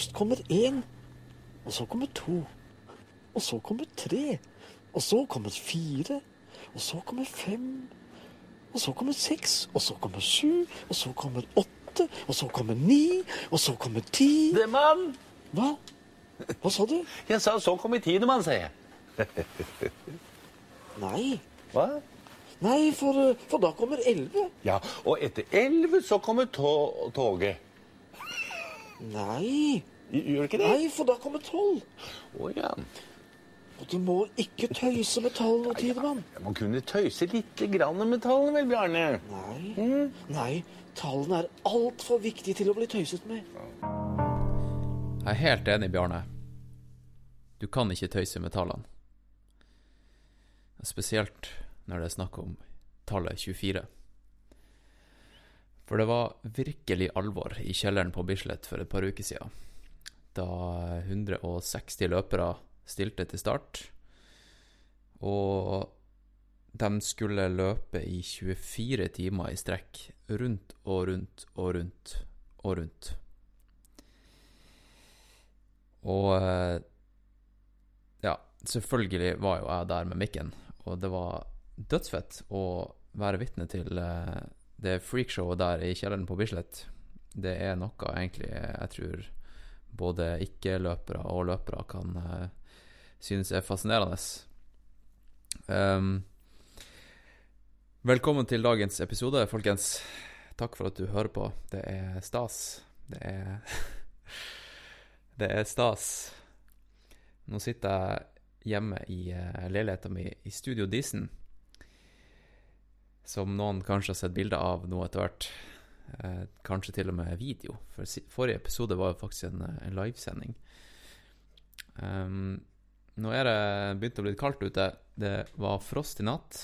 Først kommer én, og så kommer to. Og så kommer tre. Og så kommer fire. Og så kommer fem. Og så kommer seks. Og så kommer sju. Og så kommer åtte. Og så kommer ni. Og så kommer ti. Det mann! Hva? Hva sa du? Jeg sa så kommer i tidemann, sier jeg. Nei. Hva? Nei, for, eh, for da kommer elleve. Ja, og etter elleve så kommer to toget. Nei. Gjør det ikke det? Nei, for da kommer tolv. Å ja. Og du må ikke tøyse med tallene, Tidemann. Man kunne tøyse litt grann med tallene, vel, Bjarne? Nei. Nei, tallene er altfor viktige til å bli tøyset med. Jeg er helt enig, Bjarne. Du kan ikke tøyse med tallene. Spesielt når det er snakk om tallet 24. For det var virkelig alvor i kjelleren på Bislett for et par uker siden. Da 160 løpere stilte til start. Og de skulle løpe i 24 timer i strekk. Rundt og rundt og rundt og rundt. Og eh, ja, selvfølgelig var jo jeg der med mikken, og det var dødsfett å være vitne til eh, det freakshowet der i kjelleren på Bislett. Det er noe egentlig jeg tror både ikke-løpere og løpere kan uh, synes er fascinerende. Um, velkommen til dagens episode, folkens. Takk for at du hører på. Det er stas. Det er Det er stas. Nå sitter jeg hjemme i uh, leiligheta mi i Studio Disen. Som noen kanskje har sett bilder av nå etter hvert. Eh, kanskje til og med video. For forrige episode var jo faktisk en, en livesending. Um, nå er det begynt å bli kaldt ute. Det var frost i natt.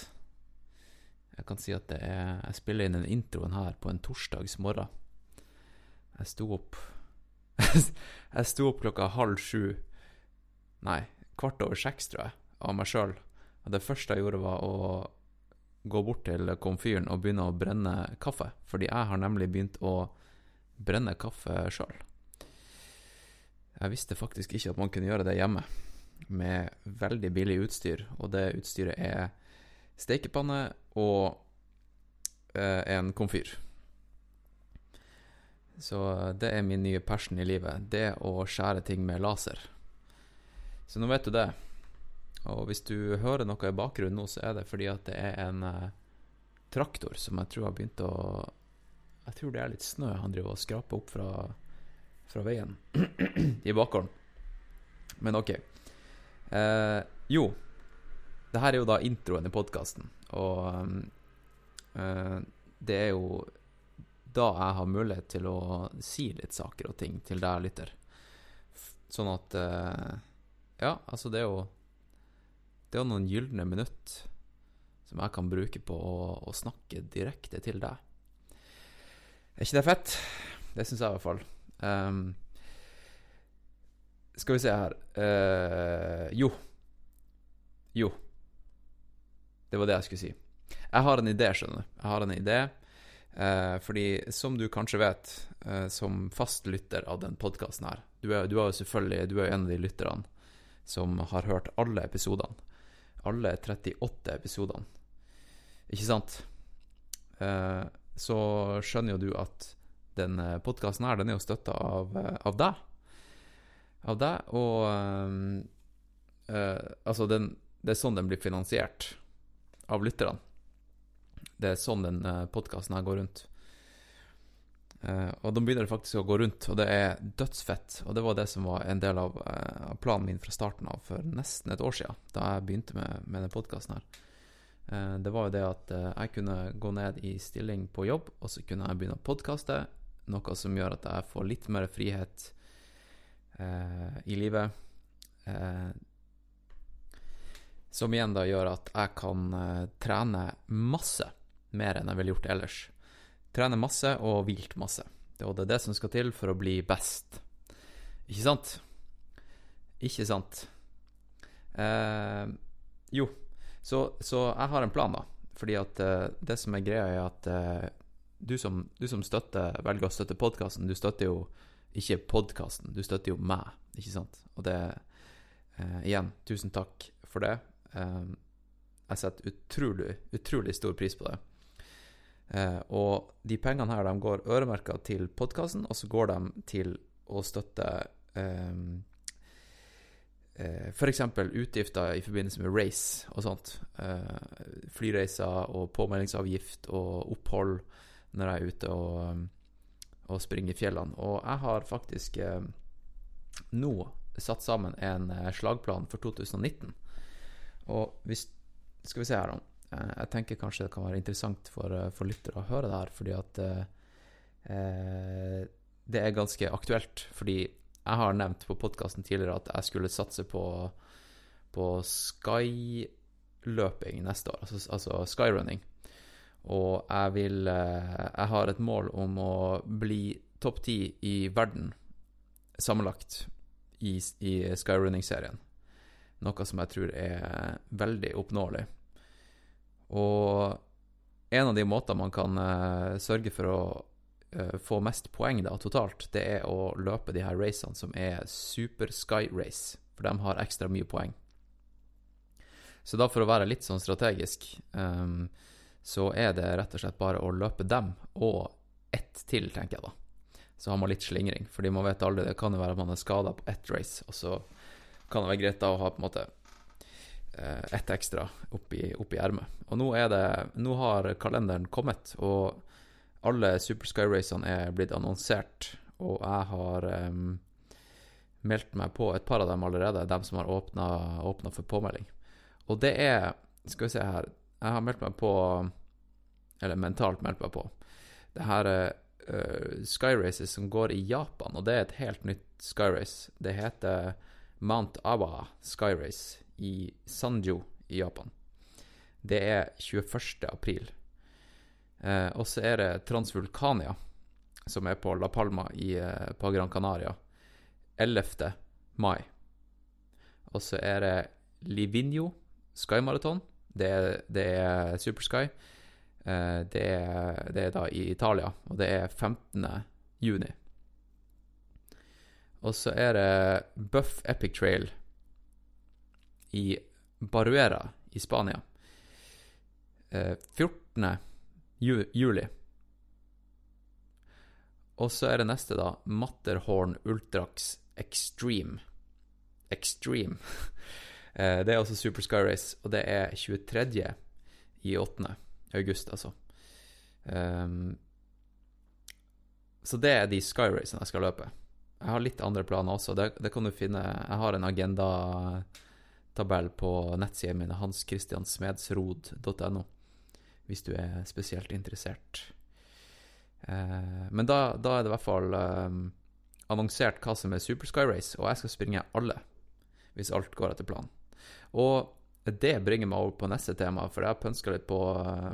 Jeg kan si at er Jeg spiller inn den introen her på en torsdags morgen. Jeg sto opp Jeg sto opp klokka halv sju Nei, kvart over seks, tror jeg, av meg sjøl. Og det første jeg gjorde, var å gå bort til komfyren og begynne å brenne kaffe. Fordi jeg har nemlig begynt å brenne kaffe sjøl. Jeg visste faktisk ikke at man kunne gjøre det hjemme med veldig billig utstyr, og det utstyret er stekepanne og eh, en komfyr. Så det er min nye passion i livet. Det å skjære ting med laser. Så nå vet du det. Og hvis du hører noe i bakgrunnen nå, så er det fordi at det er en eh, traktor som jeg tror har begynt å Jeg tror det er litt snø han driver og skraper opp fra, fra veien i bakgården. Men ok. Eh, jo, det her er jo da introen i podkasten, og eh, det er jo da jeg har mulighet til å si litt saker og ting til deg lytter. Sånn at eh, Ja, altså, det er jo Det er noen gylne minutt som jeg kan bruke på å, å snakke direkte til deg. Er ikke det fett? Det syns jeg i hvert fall. Um, skal vi se her uh, Jo. Jo. Det var det jeg skulle si. Jeg har en idé, skjønner du. Jeg har en idé. Uh, fordi, som du kanskje vet, uh, som fast lytter av den podkasten her du er, du er jo selvfølgelig du er en av de lytterne som har hørt alle episodene. Alle 38 episodene. Ikke sant? Uh, så skjønner jo du at den podkasten her, den er jo støtta av, av deg av deg, og uh, Altså, den, det er sånn den blir finansiert av lytterne. Det er sånn den podkasten her går rundt. Uh, og da begynner det faktisk å gå rundt, og det er dødsfett. Og det var det som var en del av, uh, planen min fra starten av for nesten et år siden, da jeg begynte med, med denne podkasten her. Uh, det var jo det at jeg kunne gå ned i stilling på jobb, og så kunne jeg begynne å podkaste, noe som gjør at jeg får litt mer frihet i livet. som igjen da gjør at jeg kan trene masse mer enn jeg ville gjort ellers. Trene masse og hvilt masse. Og det er det som skal til for å bli best. Ikke sant? Ikke sant? Eh, jo, så, så, jeg har en plan, da. Fordi at eh, det som er greia, er at eh, du, som, du, som, støtter, velger å støtte podkasten, du støtter jo ikke podkasten. Du støtter jo meg, ikke sant? Og det eh, Igjen, tusen takk for det. Eh, jeg setter utrolig, utrolig stor pris på det. Eh, og de pengene her, de går øremerka til podkasten, og så går de til å støtte eh, eh, F.eks. utgifter i forbindelse med race og sånt. Eh, flyreiser og påmeldingsavgift og opphold når jeg er ute og, og springer i fjellene. Og jeg har faktisk eh, nå satt sammen en eh, slagplan for 2019. Og hvis Skal vi se her, da. Eh, jeg tenker kanskje det kan være interessant for, eh, for lyttere å høre det her, fordi at eh, eh, det er ganske aktuelt. Fordi jeg har nevnt på podkasten tidligere at jeg skulle satse på, på skyløping neste år, altså, altså skyrunning. Og jeg vil Jeg har et mål om å bli topp ti i verden sammenlagt i, i skyrunning-serien. Noe som jeg tror er veldig oppnåelig. Og en av de måter man kan eh, sørge for å eh, få mest poeng da, totalt, det er å løpe de her racene som er super sky race, for de har ekstra mye poeng. Så da, for å være litt sånn strategisk, um, så er det rett og slett bare å løpe dem, og ett til, tenker jeg da. Så har man litt slingring, fordi man vet aldri, det kan jo være at man er skada på ett race, og så kan det være greit da å ha på en måte ett ekstra oppi, oppi ermet. Og nå er det Nå har kalenderen kommet, og alle Super Sky-racene er blitt annonsert, og jeg har um, meldt meg på et par av dem allerede, dem som har åpna for påmelding. Og det er Skal vi se her Jeg har meldt meg på Eller mentalt meldt meg på. Det her er uh, Skyraces som går i Japan, og det er et helt nytt Sky Race. Det heter Mount Awa Skyrace i Sanjo i Japan. Det er 21. april. Eh, og så er det Transvulkania, som er på La Palma i, eh, på Gran Canaria, 11. mai. Og så er det Livigno Sky Marathon. Det, det er Super Sky. Eh, det, er, det er da i Italia, og det er 15. juni. Og så er det Buff Epic Trail i Baruera i Spania. Eh, 14. Juli. Og så er det neste, da. Matterhorn Ultrax Extreme. Extreme. Eh, det er også Super Sky Race, og det er 23. i 8. august, altså. Ehm, så det er de Sky Racene jeg skal løpe. Jeg har litt andre planer også. Det, det kan du finne Jeg har en agendatabell på nettsida mi, hanskristiansmedsrod.no, hvis du er spesielt interessert. Eh, men da, da er det i hvert fall eh, annonsert hva som er Super Sky Race, og jeg skal springe alle, hvis alt går etter planen. Og det bringer meg over på neste tema, for jeg har pønska litt på,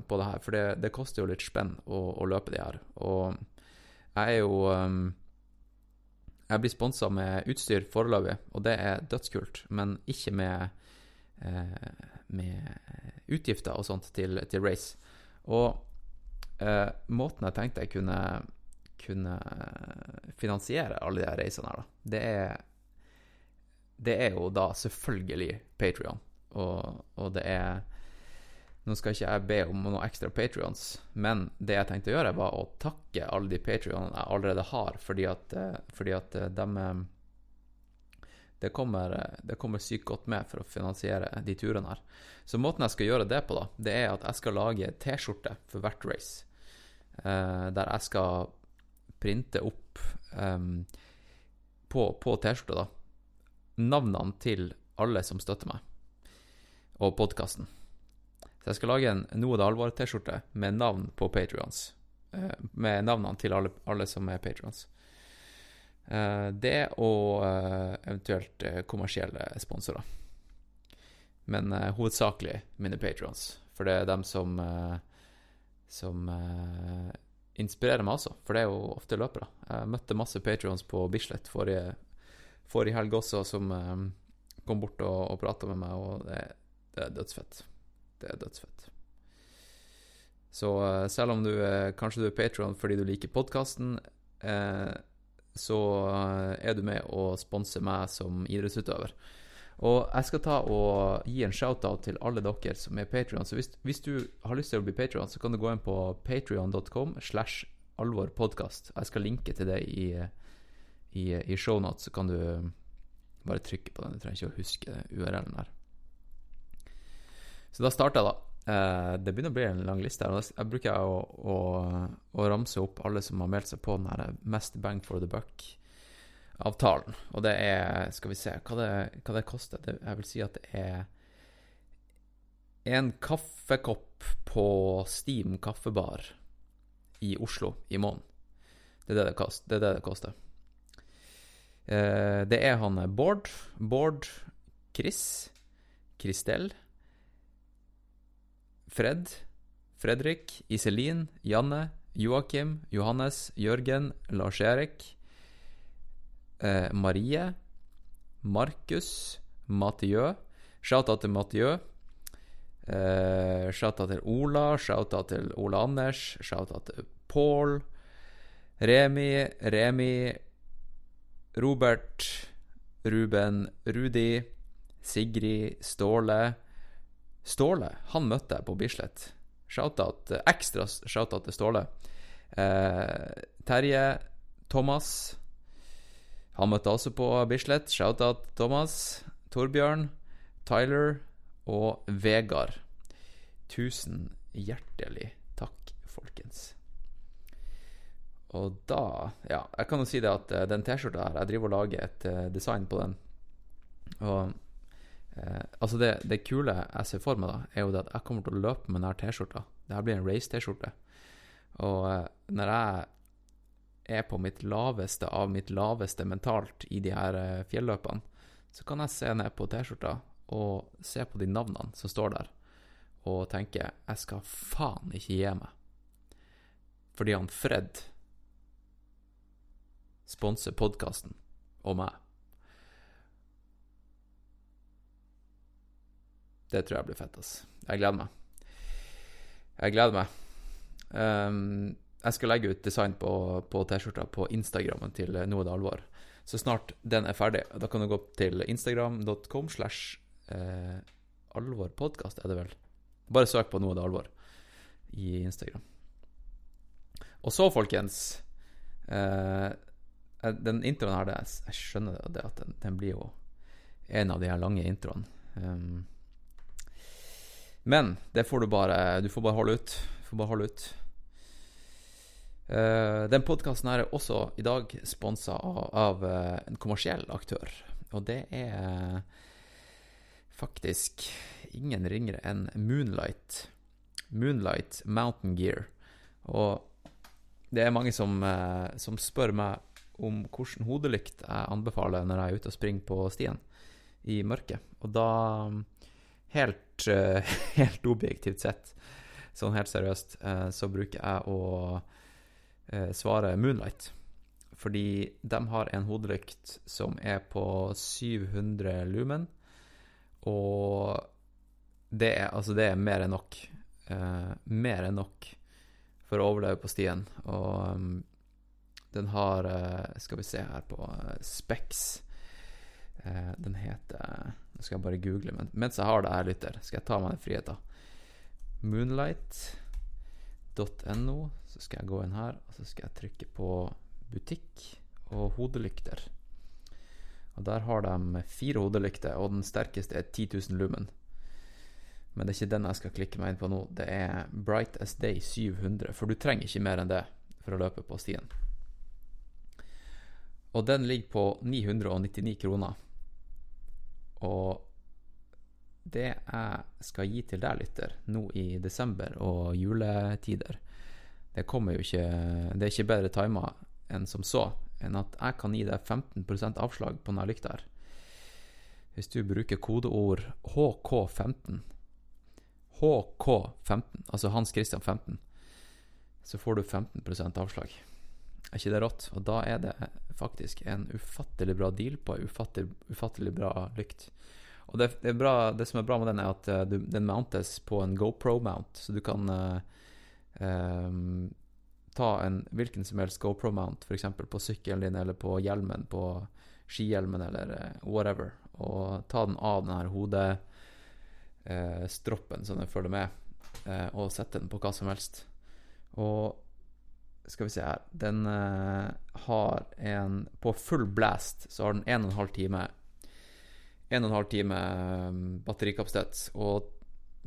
på det her. For det, det koster jo litt spenn å, å løpe de her. Og jeg er jo um, Jeg blir sponsa med utstyr foreløpig, og det er dødskult, men ikke med, eh, med utgifter og sånt til, til race. Og eh, måten jeg tenkte jeg kunne, kunne finansiere alle de reisene her, da, det er det er jo da selvfølgelig Patrion. Og, og det er Nå skal ikke jeg be om noen ekstra Patrions, men det jeg tenkte å gjøre, var å takke alle de Patrionene jeg allerede har, fordi at, eh, fordi at eh, de eh, det kommer, det kommer sykt godt med for å finansiere de turene her. Så måten jeg skal gjøre det på, da, det er at jeg skal lage T-skjorte for hvert race. Der jeg skal printe opp em, på, på T-skjorta, navnene til alle som støtter meg, og podkasten. Så jeg skal lage en Noe det alvor-T-skjorte med navn på Patrions. Eh, med navnene til alle, alle som er Patrions. Eh, det og eh, eventuelt kommersielle sponsorer. Men hovedsakelig mine Patrions, for det er dem som som inspirerer meg også, for det er jo ofte løpere. Jeg møtte masse Patrions på Bislett forrige, forrige helg også, som kom bort og, og prata med meg, og det, det er dødsfett. Det er dødsfett. Så eh, selv om du eh, kanskje du er Patron fordi du liker podkasten, eh, så eh, er du med å sponse meg som idrettsutøver. Og jeg skal ta og gi en shout-out til alle dere som er Patrion. Så hvis, hvis du har lyst til å bli Patrion, så kan du gå inn på patrion.com slash alvorpodkast. Jeg skal linke til det i, i, i shownotes, så kan du bare trykke på den. Du trenger ikke å huske URL-en der. Så da starter jeg, da. Eh, det begynner å bli en lang liste. her, og Jeg bruker å, å, å ramse opp alle som har meldt seg på den her Mest bang for the buck-avtalen. Og det er Skal vi se hva det, hva det koster. Det, jeg vil si at det er en kaffekopp på Steam kaffebar i Oslo i måneden. Det er det det, kost, er det, det koster. Eh, det er han Bård. Bård Chris. Kristel. Fred, Fredrik, Iselin, Janne, Joakim, Johannes, Jørgen, Lars-Erik, eh, Marie, Markus, Mathieu. Shout-out til Mathieu. Eh, shout-out til Ola, shout-out til Ola Anders, shout-out til Pål. Remi, Remi, Robert, Ruben, Rudi, Sigrid, Ståle. Ståle, han møtte jeg på Bislett. Shoutout, ekstra shoutout til Ståle. Eh, Terje, Thomas. Han møtte også på Bislett. Shoutout Thomas. Torbjørn, Tyler og Vegard. Tusen hjertelig takk, folkens. Og da Ja, jeg kan jo si det at eh, den T-skjorta her Jeg driver og lager et uh, design på den. Og uh, altså, det, det, kule jeg ser for meg, da, er jo det at jeg kommer til å løpe med denne T-skjorta. Det her blir en race-T-skjorte. Og eh, når jeg er på mitt laveste av mitt laveste mentalt i de her fjelløpene, så kan jeg se ned på T-skjorta og se på de navnene som står der, og tenke jeg skal faen ikke gi meg. Fordi han Fred sponser podkasten og meg. Det tror jeg blir fett, ass. Jeg gleder meg. Jeg gleder meg. Um, jeg skal legge ut design på, på T-skjorta på Instagrammen til Nå er det alvor. Så snart den er ferdig, da kan du gå til instagram.com slash eh, alvorpodkast, er det vel. Bare søk på Nå er det alvor i Instagram. Og så, folkens eh, den introen her, det, jeg skjønner det, at den, den, blir jo en av de her lange introene. Um, men det får du bare Du får bare holde ut. Du får bare holde ut. Uh, den podkasten er også i dag sponsa av, av uh, en kommersiell aktør. Og det er faktisk ingen ringere enn Moonlight. Moonlight Mountain Gear. Og det er mange som, uh, som spør meg om hvilken hodelykt jeg anbefaler når jeg er ute og springer på stien i mørket. Og da, helt, eh, helt objektivt sett, sånn helt seriøst, eh, så bruker jeg å eh, svare Moonlight. Fordi de har en hodelykt som er på 700 lumen, og det er, altså det er mer enn nok. mer enn nok for å overleve på stien. Og mm, den har Skal vi se her på Specs. Den heter Skal jeg bare google, men mens jeg har det her, lytter, skal jeg ta meg den friheten. Moonlight.no. Så skal jeg gå inn her, og så skal jeg trykke på butikk og hodelykter. Og der har de fire hodelykter, og den sterkeste er 10 000 lumen. Men det er ikke den jeg skal klikke meg inn på nå. Det er Bright as Day 700, for du trenger ikke mer enn det for å løpe på stien. Og den ligger på 999 kroner. Og det jeg skal gi til deg, lytter, nå i desember og juletider Det kommer jo ikke Det er ikke bedre tima enn som så, enn at jeg kan gi deg 15% avslag på denne lykta her. Hvis du bruker kodeord HK15 HK15, altså Hans Christian 15, så får du 15% avslag. Er ikke det rått? Og da er det faktisk en ufattelig bra deal på en ufattelig, ufattelig bra lykt. Og det, det, bra, det, som er bra med den, er at uh, du, den mountes på en GoPro-mount, så du kan uh, um, ta en hvilken som helst GoPro-mount, f.eks. på sykkelen din eller på hjelmen, på skihjelmen eller eh, whatever, og ta den av den her hodestroppen som den følger med, eh, og sette den på hva som helst. Og skal vi se her Den eh, har en På full blast så har den 1 12 time 1 12 time eh, batterikapasitet, og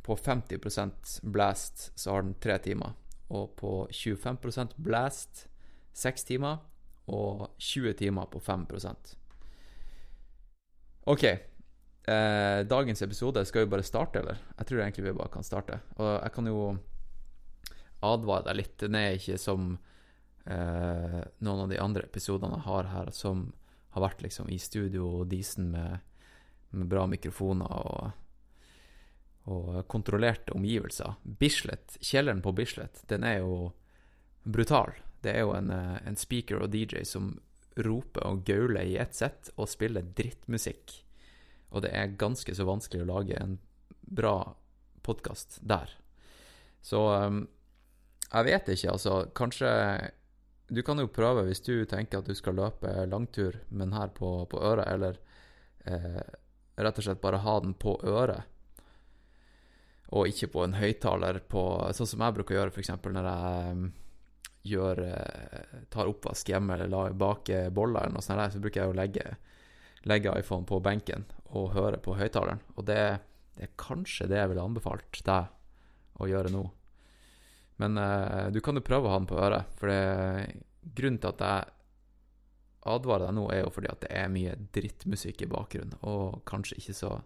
på 50% blast så har den 3 timer. Og på 25% blast 6 timer, og 20 timer på 5 OK. Eh, dagens episode skal vi bare starte, eller? Jeg tror egentlig vi bare kan starte. Og jeg kan jo advare deg litt. Den er ikke som eh, noen av de andre episodene jeg har her, som har vært liksom i studio og disen med, med bra mikrofoner og, og kontrollerte omgivelser. Bislett, kjelleren på Bislett, den er jo brutal. Det er jo en, eh, en speaker og DJ som roper og gauler i ett sett og spiller drittmusikk. Og det er ganske så vanskelig å lage en bra podkast der. Så um, jeg vet ikke, altså. Kanskje Du kan jo prøve hvis du tenker at du skal løpe langtur med den her på, på øret, eller eh, rett og slett bare ha den på øret. Og ikke på en høyttaler Sånn som jeg bruker å gjøre, f.eks. når jeg um, gjør eh, tar oppvask hjemme eller baker boller eller noe sånt, der, så bruker jeg å legge, legge iPhone på benken og høre på høyttaleren. Og det, det er kanskje det jeg ville anbefalt deg å gjøre nå. Men eh, du kan jo prøve å ha den på øret, for det, grunnen til at jeg advarer deg nå, er jo fordi at det er mye drittmusikk i bakgrunnen, og kanskje ikke så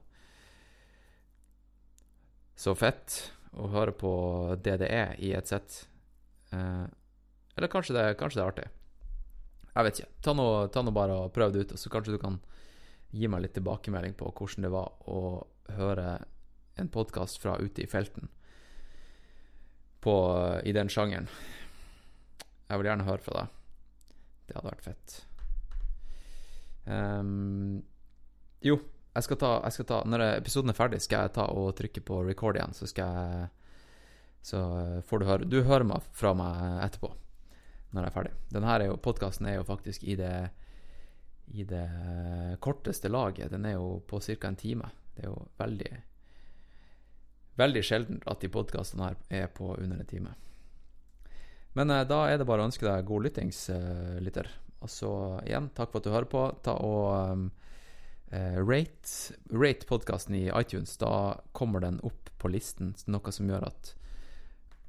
så fett å høre på det det er i et sett. Eh, eller kanskje det, kanskje det er artig. Jeg vet ikke. Ta nå, ta nå bare og prøv det ut, og så kanskje du kan gi meg litt tilbakemelding på hvordan det var å høre en podkast fra ute i felten på, i den sjangeren. Jeg vil gjerne høre fra deg. Det hadde vært fett. Um, jo, jeg skal, ta, jeg skal ta Når episoden er ferdig, skal jeg ta og trykke på record igjen, så skal jeg Så får du høre Du hører meg fra meg etterpå, når jeg er ferdig. Denne podkasten er jo faktisk i det i det korteste laget. Den er jo på ca. en time. Det er jo veldig Veldig sjelden at de podkastene her er på under en time. Men eh, da er det bare å ønske deg god lyttings, eh, lytter. Og så igjen, takk for at du hører på. Ta og um, rate, rate podkasten i iTunes. Da kommer den opp på listen, noe som gjør at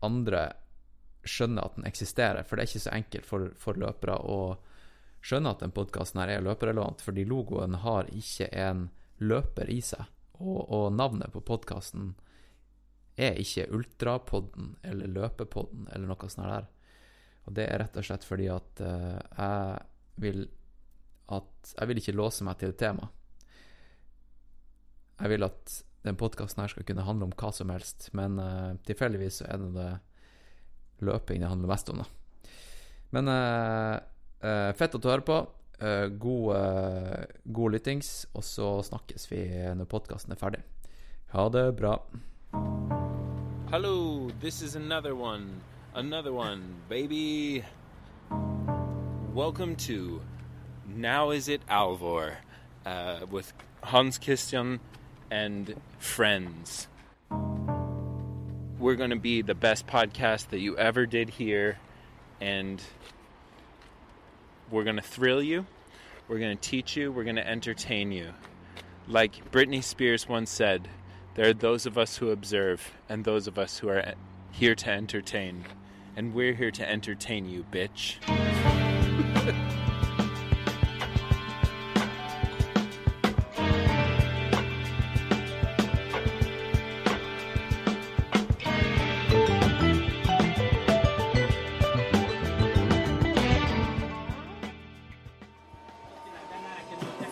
andre skjønner at den eksisterer. For det er ikke så enkelt for, for løpere å skjønne at den podkasten er løperrelevant, fordi logoen har ikke en løper i seg. Og, og navnet på podkasten er ikke Ultrapodden eller Løpepodden eller noe sånt der. Og det er rett og slett fordi at uh, jeg vil at Jeg vil ikke låse meg til et tema. Jeg vil at den podkasten her skal kunne handle om hva som helst, men uh, tilfeldigvis så er det det løping det handler mest om, da. Men uh, fett at du hører på. god, god lyttings, og så snakkes vi når podkasten er ferdig. Ha det bra. Hello, this is another one. Another one, baby. Welcome to Now Is It Alvor uh, with Hans Christian and friends. We're going to be the best podcast that you ever did hear, and we're going to thrill you, we're going to teach you, we're going to entertain you. Like Britney Spears once said, there are those of us who observe and those of us who are here to entertain. And we're here to entertain you, bitch.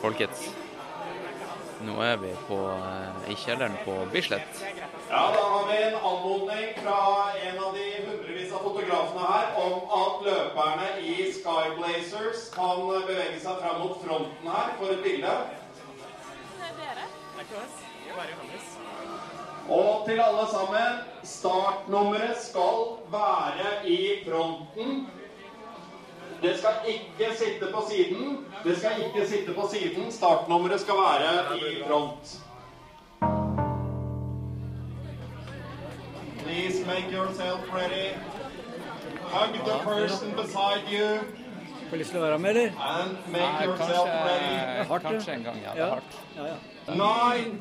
Folkens, nå er vi på, eh, i kjelleren på Bislett. Ja, da har vi en anmodning fra en av de hundrevis av fotografene her om at løperne i Sky Blazers kan bevege seg fram mot fronten her for et bilde. Det er dere. Det er ikke oss. Er bare Johannes. Og til alle sammen, startnummeret skal være i fronten. Det skal ikke sitte på siden. Det skal ikke sitte på siden. Startnummeret skal være i front. Please make yourself ready. Hug the person beside you Får lyst til å være med, eller? and make Nei, yourself ready. Hardt, kanskje en gang, ja. Det er hardt. Ja, ja. Nine,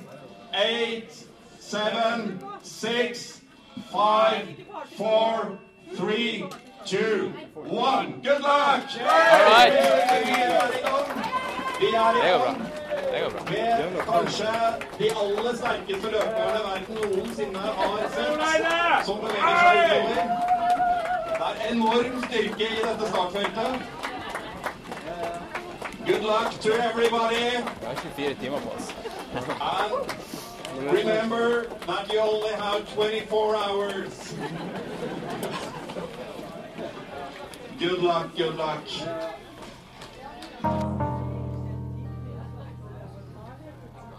eight, seven, six, five, four, three, two, one. Good luck! right. Vi er Det i går bra. gang Det går bra. med kanskje de aller sterkeste løperne verden noensinne har sett, som beveger seg utover. Det er enorm styrke i dette startfeltet. Good luck to everybody. Vi har 24 timer på oss. And remember that you only have 24 hours. Good luck, good luck.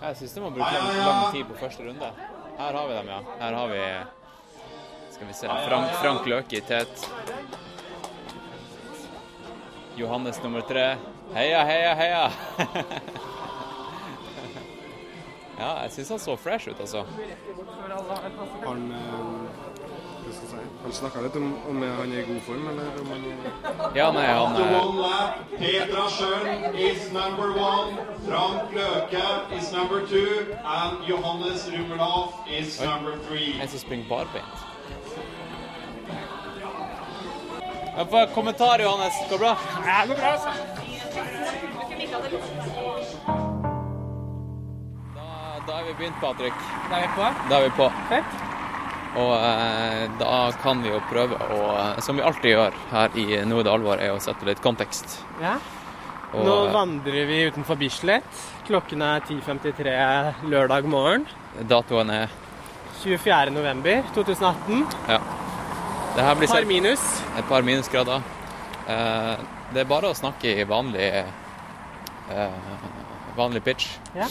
Jeg syns de må bruke Ja, ja, lang, ja. lang tid på første runde. Her har vi dem, ja. Her har vi Skal vi se Frank, Frank Løke i tet. Johannes nummer tre. Heia, heia, heia! ja, jeg syns han så fresh ut, altså. Han, han snakka litt om om han er i god form, eller om han Ja, nei, han After eh, lap, Petra Schön is number one, Frank Løke is number two, and Johannes Rummelhoff is number three. en som springer barbeint. Jeg får en kommentar, Johannes. Går bra? Ja, det går bra, altså. Da, da er vi begynt, Patrick. Da er vi på. Da er vi på. Fett. Og eh, da kan vi jo prøve å, som vi alltid gjør her i Nå er det alvor, er å sette litt kontekst. Ja. Og, Nå eh, vandrer vi utenfor Bislett. Klokken er 10.53 lørdag morgen. datoen er 24. november 2018. Ja. Det her blir Par minus. et par minusgrader. Eh, det er bare å snakke i vanlig eh, vanlig pitch. Ja.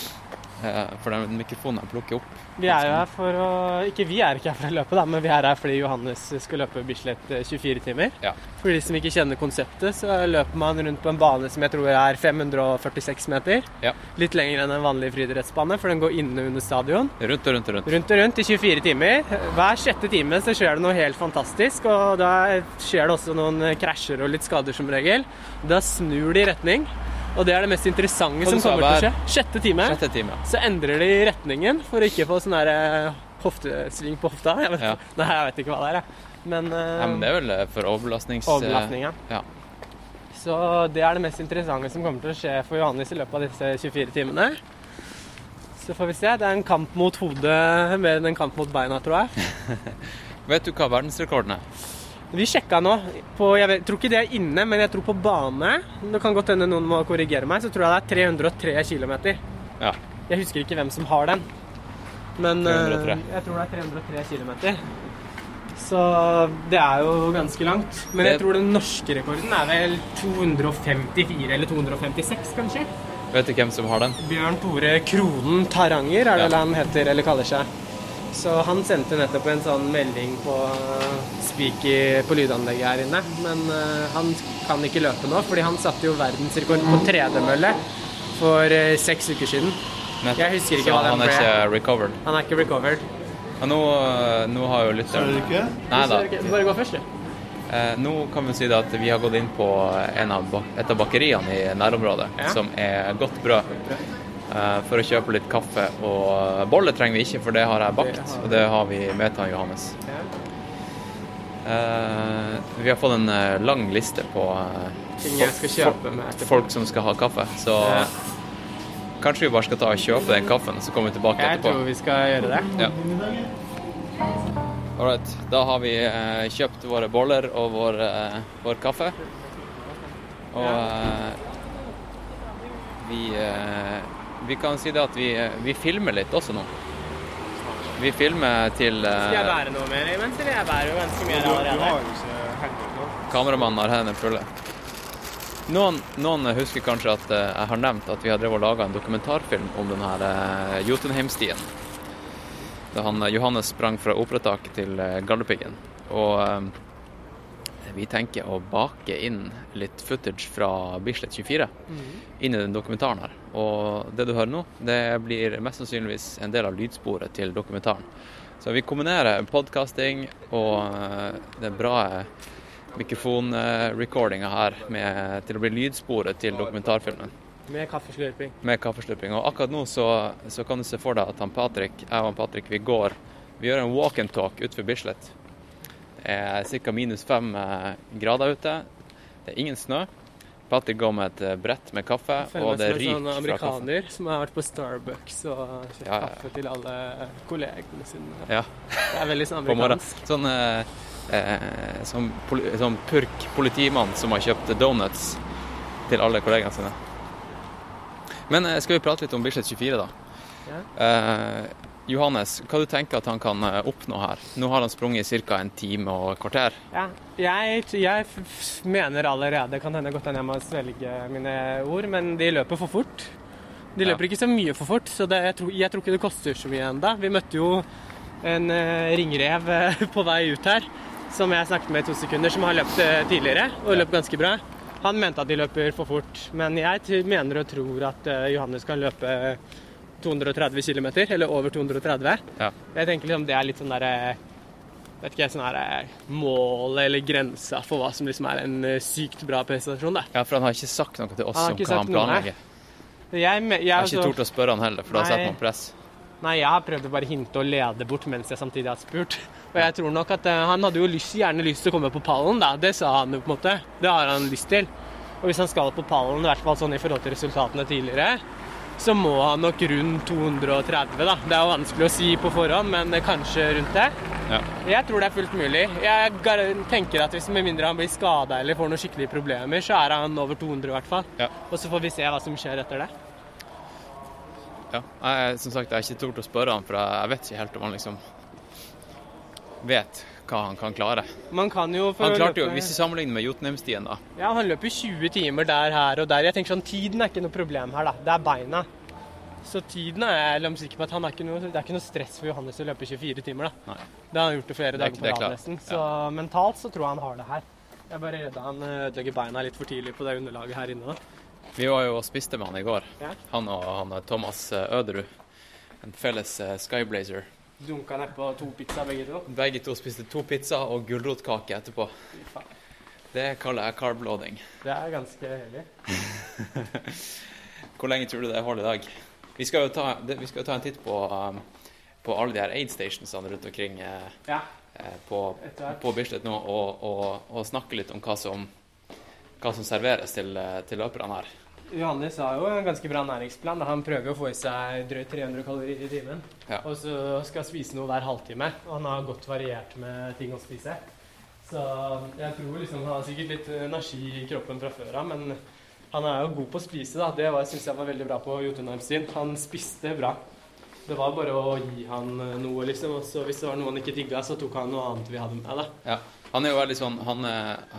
For den mikrofonen jeg plukker opp. Vi er jo her for å Ikke vi er ikke her for å løpe, da, men vi er her fordi Johannes skal løpe Bislett eh, 24 timer. Ja. For de som ikke kjenner konseptet, så løper man rundt på en bane som jeg tror er 546 meter. Ja. Litt lenger enn en vanlig friidrettsbane, for den går inne under stadion. Rundt og rundt og rundt. Rundt og rundt i 24 timer. Hver sjette time så skjer det noe helt fantastisk, og da skjer det også noen krasjer og litt skader som regel. Da snur de retning, og det er det mest interessante som kommer til å skje. Sjette time Sjette time. ja. så endrer de retningen for å ikke få sånn der eh, hoftesving på hofta. Jeg vet, Ja. Nei, jeg vet ikke hva det er, jeg. Men, uh, ja, men det er vel eh, for overbelastnings... overbelastning, ja. ja. Så det er det mest interessante som kommer til å skje for Johannes i løpet av disse 24 timene. Så får vi se. Det er en kamp mot hodet mer enn en kamp mot beina, tror jeg. Vet du hva verdensrekorden er? Vi sjekka nå. På, jeg vet, tror ikke det er inne, men jeg tror på bane. Det kan godt hende noen må korrigere meg. Så tror jeg det er 303 km. Ja. Jeg husker ikke hvem som har den. Men uh, jeg tror det er 303 km. Så det er jo ganske langt. Men jeg tror den norske rekorden er vel 254 eller 256, kanskje. Vet du hvem som har den? Bjørn Tore Kronen Taranger er det Ja. han heter eller kaller seg. Så han sendte nettopp en sånn melding på uh, speaker på lydanlegget her inne. Men eh, han kan ikke løpe nå, fordi han satte jo verdensrekord på tredemølle for eh, seks uker siden. Nettopp. Jeg husker ikke Så hva den han er ikke recovered. Han er ikke recovered. Ja, nå, eh, nå har jo lytteren ikke? Nei da. Du bare gå først, du. Eh, nå kan vi si at vi har gått inn på en av, et av bakeriene i nærområdet, Ja. som er godt brød, eh, for å kjøpe litt kaffe. Og boller trenger vi ikke, for det har jeg bakt, og det har vi med til Johannes. Eh, vi har fått en eh, lang liste på eh, Ting jeg skal kjøpe folk som skal ha kaffe, så kanskje vi bare skal ta og kjøpe den kaffen, så kommer vi tilbake Jeg etterpå. tror vi skal gjøre det. Ja. Alright, da har vi eh, kjøpt våre boller og vår, eh, vår kaffe. Og eh, vi, eh, vi kan si det at vi, eh, vi filmer litt også nå. Vi filmer til Skal jeg eh, bære noe mer imens, eller jeg bærer jo ganske mye allerede? har jo ikke hengt. Kameramannen har hendene fulle. Noen, noen husker kanskje at eh, jeg har nevnt at vi har drevet og laga en dokumentarfilm om den her eh, Jotunheimstien. da han eh, Johannes sprang fra operataket til eh, Galdhøpiggen. Og eh, vi tenker å bake inn litt footage fra Bislett 24 inn i den dokumentaren her. Og det du hører nå, det blir mest sannsynligvis en del av lydsporet til dokumentaren. Så vi kombinerer podkasting og den det bra mikrofonrecordinga her med, til å bli lydsporet til dokumentarfilmen Med kaffeslurping. med kaffeslurping. Og akkurat nå så, så kan du se for deg at han Patrick, jeg og han Patrick vi går Vi gjør en walk and talk utenfor Bislett. Det er ca. minus fem eh, grader ute. Det er ingen snø. Patrick går med et eh, brett med kaffe, og det en sånn fra kaffen. amerikaner som har vært på Starbucks og kjøpt Ja, ja. kaffe til alle kollegene sine. Ja, Det er veldig sånn amerikansk. Sånn eh, eh, som poli, sånn purk politimann som har kjøpt donuts til alle kollegene sine. Men eh, skal vi prate litt om Bislett 24, da? Ja. Eh, Johannes, hva du tenker at han kan eh, oppnå her? Nå har han sprunget i ca. en time og et kvarter. Ja, jeg, jeg mener allerede Kan hende godt hende jeg må svelge mine ord, men de løper for fort. De Ja. løper ikke så mye for fort, så det, jeg, tror, jeg tror ikke det koster så mye enda. Vi møtte jo en eh, ringrev eh, på vei ut her, som jeg snakket med i to sekunder, som har løpt tidligere, og løpt ganske bra. Han mente at de løper for fort, men jeg mener og tror at Johannes kan løpe 230 km, eller over 230. Ja. Jeg tenker liksom det er litt sånn derre vet ikke, sånn her mål eller grensa for hva som liksom er en eh, sykt bra prestasjon. da. Ja, for han har ikke sagt noe til oss om hva han planlegger. Jeg, jeg, Jeg har ikke altså- tort å spørre han heller, for da Nei. setter man press. Nei, jeg har prøvd å bare hinte og lede bort mens jeg samtidig har spurt. Og jeg tror nok at uh, han hadde jo lyst, gjerne lyst til å komme på pallen, da. Det sa han jo på en måte. Det har han lyst til. Og hvis han skal på pallen, i hvert fall sånn i forhold til resultatene tidligere, så må han nok rundt 230, da. Det er jo vanskelig å si på forhånd, men kanskje rundt det. Ja. Jeg tror det er fullt mulig. Jeg tenker at hvis med mindre han blir skada eller får noen skikkelige problemer, så er han over 200 i hvert fall. Ja. Og så får vi se hva som skjer etter det. Ja. Jeg, som sagt, jeg har ikke tort å spørre han, for jeg vet ikke helt om han liksom vet hva han kan klare. Man kan jo for Han klarte jo, Hvis vi sammenligner med Jotunheimstien, da Ja, han løper 20 timer der, her og der. Jeg tenker sånn, Tiden er ikke noe problem her, da. Det er beina. Så tiden er jeg sikker på at han er ikke noe, det er ikke noe stress for Johannes å løpe 24 timer. da. Nei. Det har han gjort det flere Det er- dager på rad nesten. Så mentalt så tror jeg han har det her. Jeg er bare redd han eh, ødelegger beina litt for tidlig på det underlaget her inne. da. Vi var jo og spiste med han i går. Ja. Han og han er Thomas eh, Øderud. En felles eh, Skyblazer. Dunka nedpå to pizza begge to. Begge to spiste to pizza og gulrotkake etterpå. Det kaller jeg carb-loading. Det er ganske hellig. Hvor lenge tror du det holder i dag? Vi skal jo ta, vi skal ta en titt på, um, på alle de her aid stationsene rundt omkring eh, Ja. eh, på, på Bislett nå, og, og, og snakke litt om hva som, hva som serveres til, eh, til løperne her. Johannes har jo en ganske bra næringsplan. Han prøver å få i seg drøyt 300 kalorier i timen. Ja. Og så skal spise noe hver halvtime. Og han har godt variert med ting å spise. Så jeg tror liksom han har sikkert litt energi i kroppen fra før av, men han er jo god på å spise. da. Det syns jeg var veldig bra på Jotunheim sin. Han spiste bra. Det var bare å gi han noe, liksom. Og så hvis det var noe han ikke digga, så tok han noe annet vi hadde med. da. Ja. Han er jo veldig sånn Han,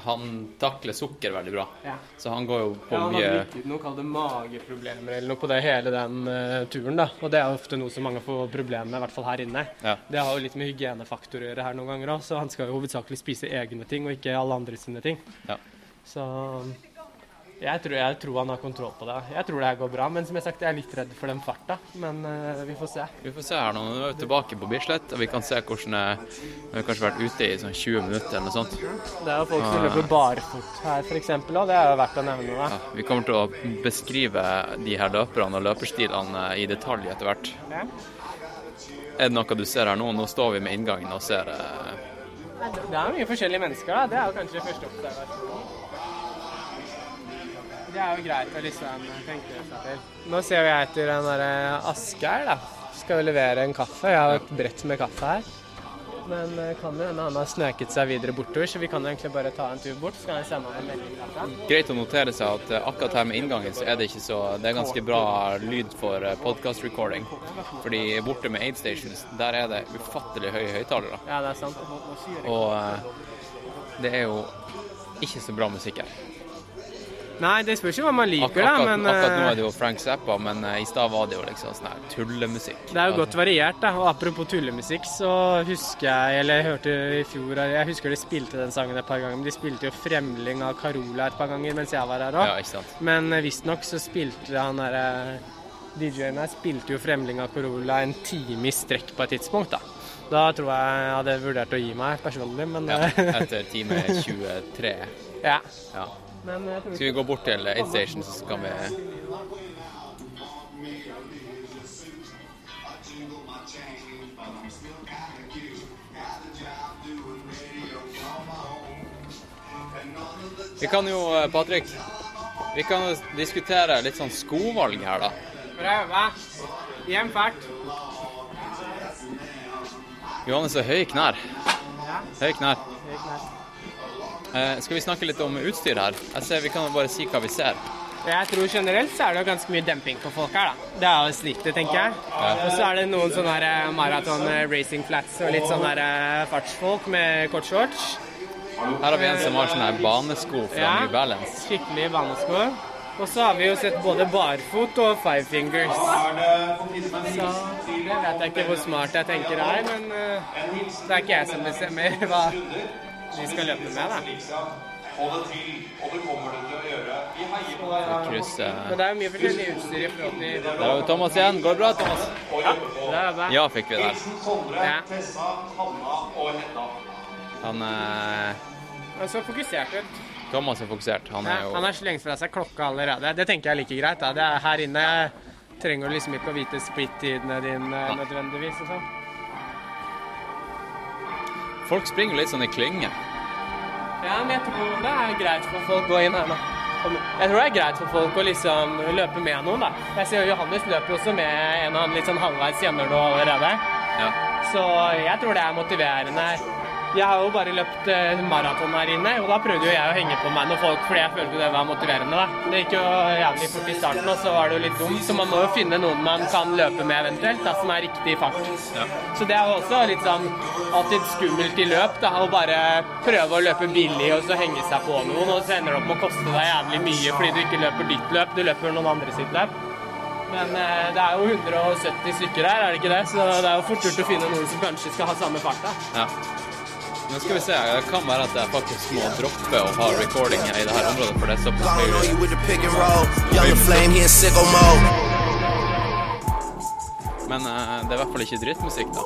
han takler sukker veldig bra. Ja. Så han går jo på Ja, han mye hadde ikke noe kalt mageproblemer eller noe på det hele den uh, turen, da. Og det er ofte noe som mange får problemer med, i hvert fall her inne. Ja. Det har jo litt med hygienefaktor å gjøre her noen ganger òg, så han skal jo hovedsakelig spise egne ting og ikke alle andre sine ting. Ja. Så jeg tror, jeg tror han har kontroll på det. Jeg tror det her går bra, men som jeg sagt, jeg er litt redd for den farta. Men uh, vi får se. Vi får se her nå. Nå er vi tilbake på Bislett, og vi kan se hvordan det Vi har kanskje vært ute i sånn 20 minutter eller noe sånt. Det er jo folk som løper barfot her, f.eks., og det er jo verdt å nevne. Ja, vi kommer til å beskrive de her løperne og løperstilene i detalj etter hvert. Ja. Er det noe du ser her nå? Nå står vi med inngangen og ser uh... Det er mye forskjellige mennesker, da. Det er jo kanskje første observasjon. Det er jo greit å liksom tenke seg til. Nå ser jeg etter den derre Asgeir, da. Skal jo levere en kaffe. Jeg har et brett med kaffe her. Men eh, kan jo hende han har snøket seg videre bortover, så vi kan egentlig bare ta en tur bort. Så kan jeg sende en melding derfra. Greit å notere seg at eh, akkurat her med inngangen så er det ikke så Det er ganske bra lyd for podcast recording. Fordi borte med Aid Stations, der er det ufattelig høye høyttalere. Ja, det er sant. Og eh, det er jo ikke så bra musikk her. Nei, det spørs jo hva man Ak liker, da, akkurat, men akkurat nå eh, er det jo Frank Zappa, men eh, i stad var det jo liksom sånn her tullemusikk. det er jo godt variert, da. Og apropos tullemusikk, så husker jeg, eller jeg hørte i fjor Jeg husker de spilte den sangen et par ganger, men de spilte jo 'Fremling' av Carola et par ganger mens jeg var her òg. Ja. Men eh, visstnok så spilte han derre DJ-en her spilte jo 'Fremling' av Carola en time i strekk på et tidspunkt, da. Da tror jeg jeg hadde vurdert å gi meg personlig, men Ja, etter time 23. ja. Ja. Men jeg tror Skal vi gå bort til Aid Station, så skal vi Vi kan jo, eh, Patrick, vi kan diskutere litt sånn skovalg her, da. Prøve. Hjem fælt. Johannes har høye knær. Høye knær. Eh, skal vi snakke litt om utstyr her? Jeg ser Vi kan bare si hva vi ser. Jeg tror generelt så er det ganske mye demping på folk her, da. Det er jo snittet, tenker jeg. Og så er det noen sånne eh, maraton eh, racing flats og litt sånne fartsfolk med kort shorts. Her har vi en som har sånne banesko fra Ja. New Balance. Skikkelig banesko. Og så har vi jo sett både barfot og five fingers. Så det vet jeg ikke hvor smart jeg tenker det er, men det er ikke jeg som bestemmer hva de skal løpe med, da. Det det. Vi deg. Krysse. Men det er jo mye forskjellig utstyr i forhold til Der har vi Thomas igjen. Går det bra, Thomas? Ja, Det er bra. Ja, fikk vi der. Ja. Tessa, Hanna og Han eh, Han så fokusert ut. Thomas er fokusert. Han er jo han har slengt fra seg klokka allerede. Det tenker jeg er like greit. Da. Det er her inne trenger du liksom ikke å vite splittidene dine nødvendigvis. og sånn. Folk springer litt sånn i klynge. Ja, men jeg tror det er greit for folk å gå inn her nå. Jeg tror det er greit for folk å liksom løpe med noen, da. Jeg ser jo Johannes løper jo også med en han litt sånn halvveis gjennom nå allerede. Ja. Så jeg tror det er motiverende. Jeg har jo bare løpt eh, maraton her inne, og da prøvde jo jeg å henge på meg noen folk fordi jeg følte det var motiverende. da. Det gikk jo jævlig fort i starten, og så var det jo litt dumt. Så man må jo finne noen man kan løpe med eventuelt, da, som er riktig fart. Så det er jo også litt sånn alltid skummelt i løp, da, å bare prøve å løpe billig og så henge seg på noen, og så ender det opp med å koste deg jævlig mye fordi du ikke løper ditt løp, du løper noen andre sitt løp. Men eh, det er jo 170 stykker her, er det ikke det? Så det er jo fort gjort å finne noen som kanskje skal ha samme farta. ja. Nå skal vi se. Det kan være at jeg faktisk må droppe å ha recording i det her området, for det er såpass mode. Men eh, det er i hvert fall ikke drittmusikk, da.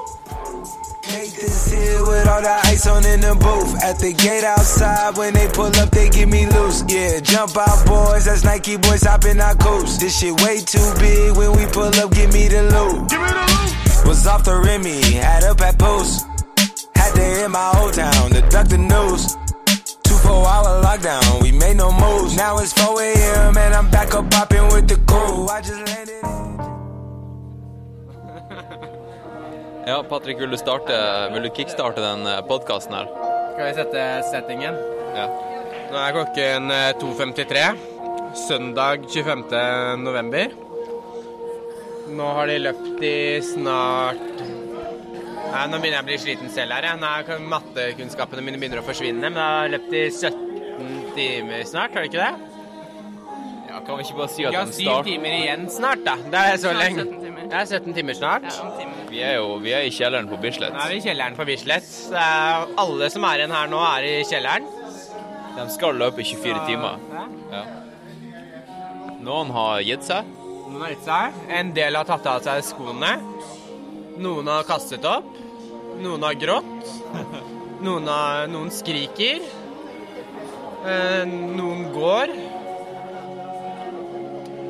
Was off the Remy, had up at post. Had in my old town to duck the news. Two four hour lockdown, we made no moves. Now it's 4 a.m. and I'm back up popping with the crew. I just landed. Ja, Patrick, vil du starte Vil du kickstarte den podkasten her? Skal vi sette settingen? Ja. Nå er klokken eh, 2.53. Søndag 25. november. Nå har de løpt i snart Nei, Nå begynner jeg å bli sliten selv her. Nå Mattekunnskapene mine begynner å forsvinne. Men jeg har løpt i 17 timer snart, har du ikke det? ja. Kan vi ikke bare si at den starter Vi har den syv timer igjen snart, da. Det er så lenge. Det er 17 timer snart. Vi er jo vi er i kjelleren på Bislett. Nå er vi i kjelleren på Bislett. Alle som er igjen her nå, er i kjelleren. De skal løpe i 24 timer. Ja. Noen har gitt seg. Noen har gitt seg. En del har tatt av seg skoene. Noen har kastet opp. Noen har grått. Noen, har, noen skriker. Eh, noen går.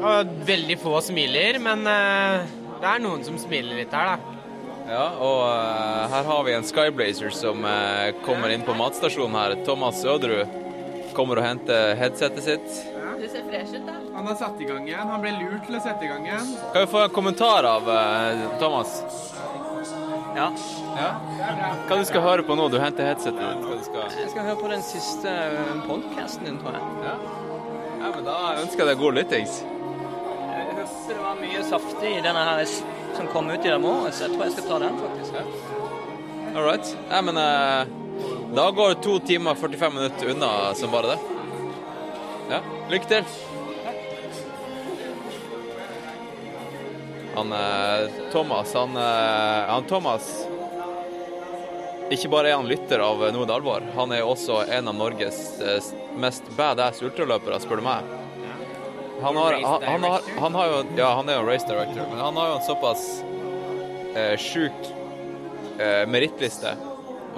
Og veldig få smiler, men eh, det er noen som smiler litt her, da. Ja, og eh, her har vi en Skyblazer som eh, kommer inn på matstasjonen her. Thomas Øderud kommer og henter headsetet sitt. Du ser fresh ut, da. Han har satt i gang igjen. Han ble lurt til å sette i gang igjen. Kan vi få en kommentar av Thomas? Ja. Hva du skal høre på nå? Du henter headsetet ditt. Skal... Jeg skal høre på den siste podkasten din, tror jeg. Ja, men da ønsker jeg deg god lyttings. Jeg hørte det var mye saftig i denne her som kom ut i dag morges, jeg tror jeg skal ta den, faktisk. All right. Nei, men uh, da går to timer 45 minutter unna som bare det. Ja, lykke til. Han eh, Thomas, han, eh, han Thomas Ikke bare er han lytter av Noe alvor, han er også en av Norges eh, mest badass ultraløpere, spør du meg. Han har, han, han, har, han har jo Ja, han er jo race director, men han har jo en såpass eh, sjuk eh, merittliste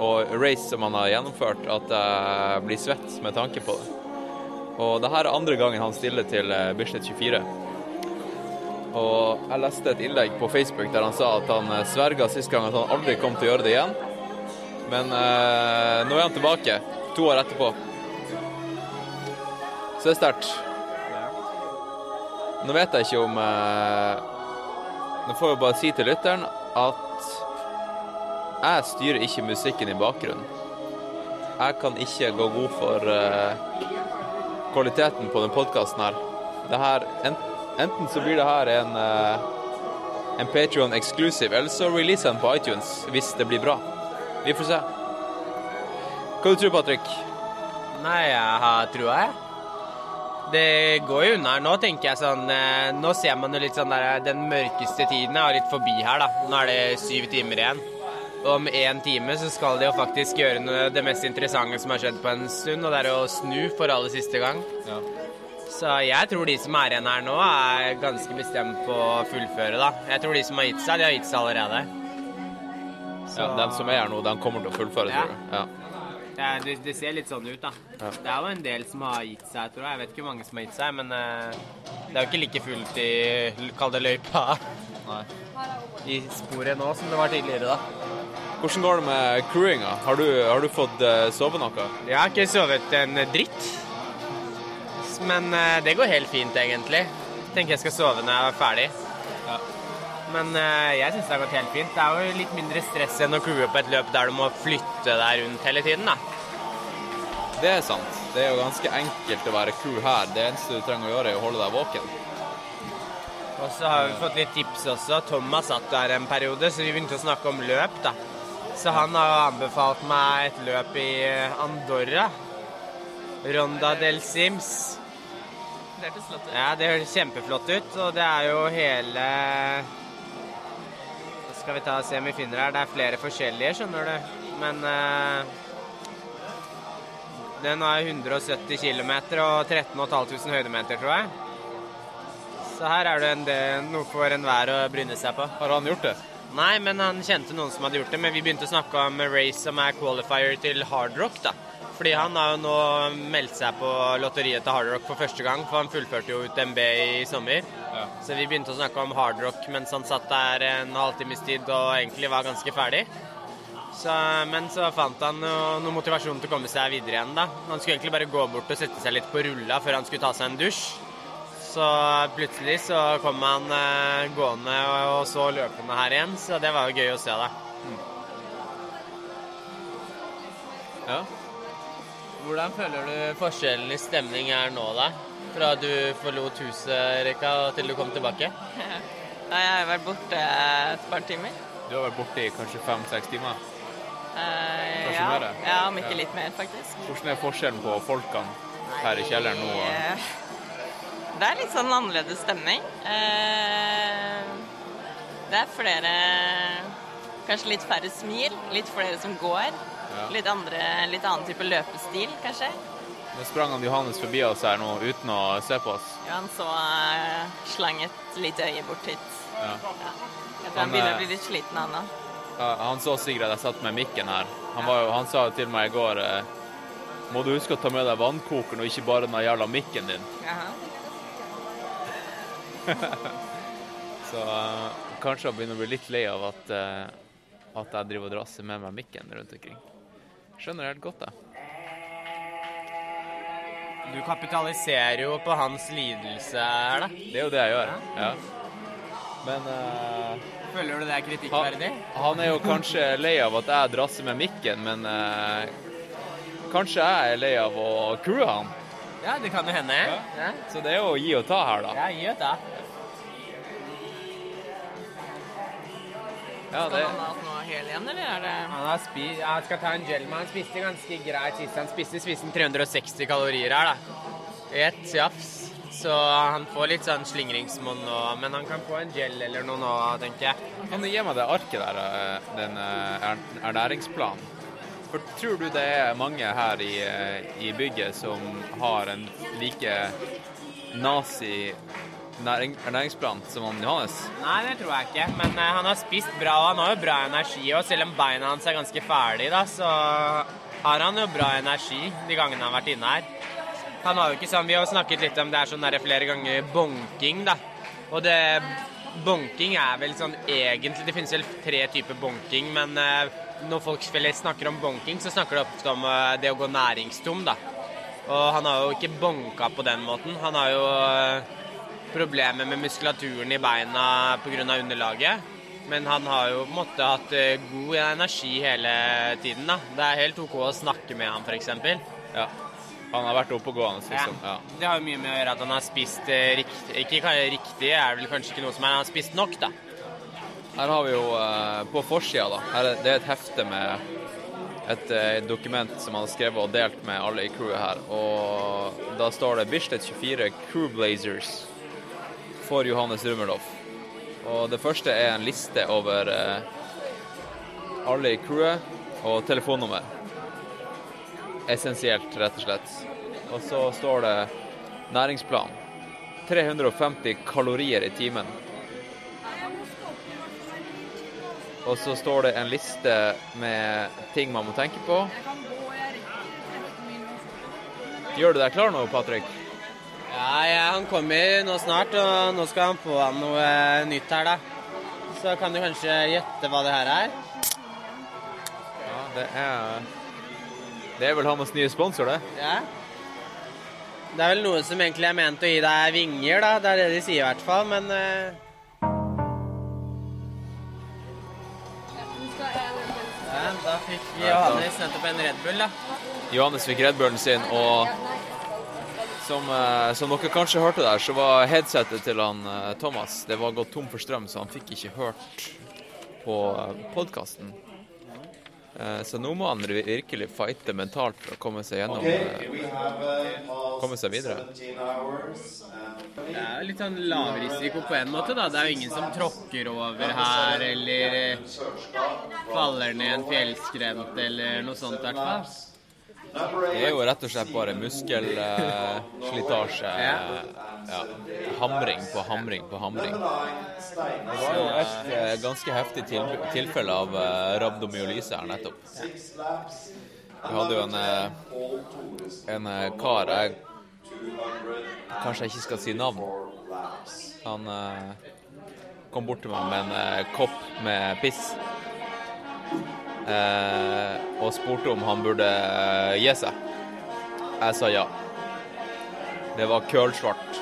og race som han har gjennomført, at jeg blir svett med tanke på det. Og det her er andre gangen han stiller til Bislett 24. Og jeg leste et innlegg på Facebook der han sa at han eh, sverga sist gang at han aldri kom til å gjøre det igjen. Men eh, nå er han tilbake, to år etterpå. Så det er sterkt. Nå vet jeg ikke om eh, Nå får jeg bare si til lytteren at jeg styrer ikke musikken i bakgrunnen. Jeg kan ikke gå god for eh, kvaliteten på denne podkasten her. Det her en, enten så blir det her en, eh, en Patreon exclusive, eller så releaser den på iTunes hvis det blir bra. Vi får se. Hva du tror du, Patrick? Nei, jeg har trua, jeg. Det går jo unna her nå, tenker jeg sånn eh, Nå ser man jo litt sånn der Den mørkeste tiden er litt forbi her, da. Nå er det syv timer igjen. Om én time så skal de jo faktisk gjøre noe, det mest interessante som har skjedd på en stund, og det er å snu for aller siste gang. Ja. Så jeg tror de som er igjen her nå, er ganske bestemt på å fullføre, da. Jeg tror de som har gitt seg, de har gitt seg allerede. Ja, den som er her nå, den kommer til å fullføre, Ja. tror du? Ja. Ja, det, det ser litt sånn ut, da. Ja. Det er jo en del som har gitt seg, tror jeg. Jeg vet ikke hvor mange som har gitt seg, men uh, det er jo ikke like fullt i Kall det løypa. I sporet nå som det var tidligere, da. Hvordan går det med crewinga? Har du, har du fått uh, sove noe? Jeg har ikke sovet en dritt. Men eh, det går helt fint, egentlig. Tenker jeg skal sove når jeg er ferdig. Men eh, jeg syns det har gått helt fint. Det er jo litt mindre stress enn å crewe på et løp der du må flytte deg rundt hele tiden, da. Det er sant. Det er jo ganske enkelt å være crew her. Det eneste du trenger å gjøre, er å holde deg våken. Og så har vi fått litt tips også. Thomas satt der en periode, så vi begynte å snakke om løp, da. Så han har anbefalt meg et løp i Andorra. Ronda del Sims. Det hørtes flott ut. Ja, det høres kjempeflott ut, og det er jo hele Så skal vi ta og se om vi finner her. Det er flere forskjellige, skjønner du. Men uh, den har 170 km og 13 500 høydemeter, tror jeg. Så her er det en del, noe for enhver å bryne seg på. Har han gjort det? Nei, men han kjente noen som hadde gjort det. Men vi begynte å snakke om Race som er qualifier til hardrock, da. Fordi han har jo nå meldt seg på lotteriet til Hard Rock for første gang, for han fullførte jo UTMB i sommer. Så vi begynte å snakke om Hard Rock mens han satt der en halvtimes tid og egentlig var ganske ferdig. Så, men så fant han jo noe motivasjon til å komme seg videre igjen, da. Han skulle egentlig bare gå bort og sette seg litt på rulla før han skulle ta seg en dusj. Så plutselig så kom han eh, gående og, og så løpende her igjen, så det var jo gøy å se, da. Ja. Hvordan føler du forskjellen i stemning er nå, da? Fra du forlot huset, Reka, til du kom tilbake? Nei, jeg har vært borte et par timer. Du har vært borte i kanskje fem-seks timer. Eh, Kanskje ja. mer? ja, om ikke litt mer, faktisk. Hvordan er forskjellen på folkene her i kjelleren nå? Det er litt sånn annerledes stemning. Eh, Det er flere Kanskje litt færre smil, litt flere som går. Ja. Litt, andre, litt annen type løpestil, kanskje. Nå sprang han Johannes forbi oss her nå uten å se på oss. Ja, han så uh, slang et lite øye bort hit. Ja. Jeg tror Han, han begynner eh, å bli litt sliten, han òg. Ja, Han så at jeg satt med mikken her. Han, var jo, han sa jo til meg i går uh, Må du huske å ta med deg vannkokeren og ikke bare den jævla mikken din. Så uh, kanskje han begynner å bli litt lei av at, uh, at jeg driver og drasser med meg mikken rundt omkring. Skjønner helt godt, jeg. Du kapitaliserer jo på hans lidelse her, da. Det er jo det jeg gjør. Ja. Men uh, Føler du det er kritikkverdig? Han, han er jo kanskje lei av at jeg drasser med mikken, men uh, kanskje jeg er lei av å crewe han. Ja, det kan jo hende. Ja. Så det er jo å gi og ta her, da. Ja, gi og ta. Ja, Skal det, han ha noe hel igjen, eller er det Han, har spi han skal ta en gel, men han spiste ganske greit sist. Han spiste spiste 360 kalorier her, da. i ett jafs. Så han får litt sånn slingringsmonn nå, men han kan få en gel eller noe nå, tenker jeg. Kan du gi meg det arket der, eh, den eh, ernæringsplanen? For tror du det er mange her i, eh, i bygget som har en like nazi næring, ernæringsplan som han Johannes? Nei, det tror jeg ikke. Men uh, han har spist bra, og han har jo bra energi. Og selv om beina hans er ganske ferdige, da, så har han jo bra energi de gangene han har vært inne her. Han har jo ikke sånn Vi har snakket litt om det er sånn der flere ganger bonking, da. Og det Bonking er vel sånn egentlig Det finnes vel tre typer bonking, men uh, når folk snakker om bonking, så snakker de ofte om eh, det å gå næringstom, da. Og han har jo ikke bonka på den måten. Han har jo problemer med muskulaturen i beina pga. underlaget. Men han har jo på en måte hatt eh, god energi hele tiden. da. Det er helt OK å snakke med han, f.eks. Ja. Han har vært oppegående, liksom. Ja. Det har jo mye med å gjøre at han har spist eh, riktig Ikke riktig, er vel kanskje ikke noe som er Han har spist nok, da. Her har vi jo eh, på forsida, da. Her er, det er et hefte med et dokument som han har skrevet og delt med alle i crewet her. Og da står det Bislett 24 Crew Blazers for Johannes Rummelhoff. Og det første er en liste over eh, alle i crewet og telefonnummer. Essensielt, rett og slett. Og så står det næringsplan. 350 kalorier i timen. Og så står det en liste med ting man må tenke på. Gjør du deg klar nå, Patrick? Ja, ja, han kommer nå snart, og nå skal han få noe eh, nytt her, da. Så kan du kanskje gjette hva det her er? Ja, det er Det er vel hans nye sponsor, det? Ja. Det er vel noe som egentlig er ment å gi deg vinger, da. Det er det de sier i hvert fall, men eh, ja, Da fikk Johannes nettopp en Red Bull, da. Johannes fikk Red Bullen sin, og som, eh, som dere kanskje hørte der, så var headsetet til han eh, Thomas Det var gått tom for strøm, så han fikk ikke hørt på podkasten. Så nå må han virkelig fighte mentalt for å komme seg gjennom eh, Komme seg videre. Det er jo litt sånn lavrisiko på en måte, da. Det er jo ingen som tråkker over her, eller eh, faller ned en fjellskrent, eller noe sånt i hvert fall. Det er jo rett og slett bare muskelslitasje. Ja. Hamring på hamring på hamring. Det var jo et eh, ganske heftig til, tilfelle av eh, rabdomyolyse her nettopp. Vi hadde jo en, eh, en kar jeg kanskje jeg ikke skal si navn. Han kom bort til meg med en kopp med piss. Eh, og spurte om han burde eh, gi seg. Jeg sa ja. Det var kølsvart.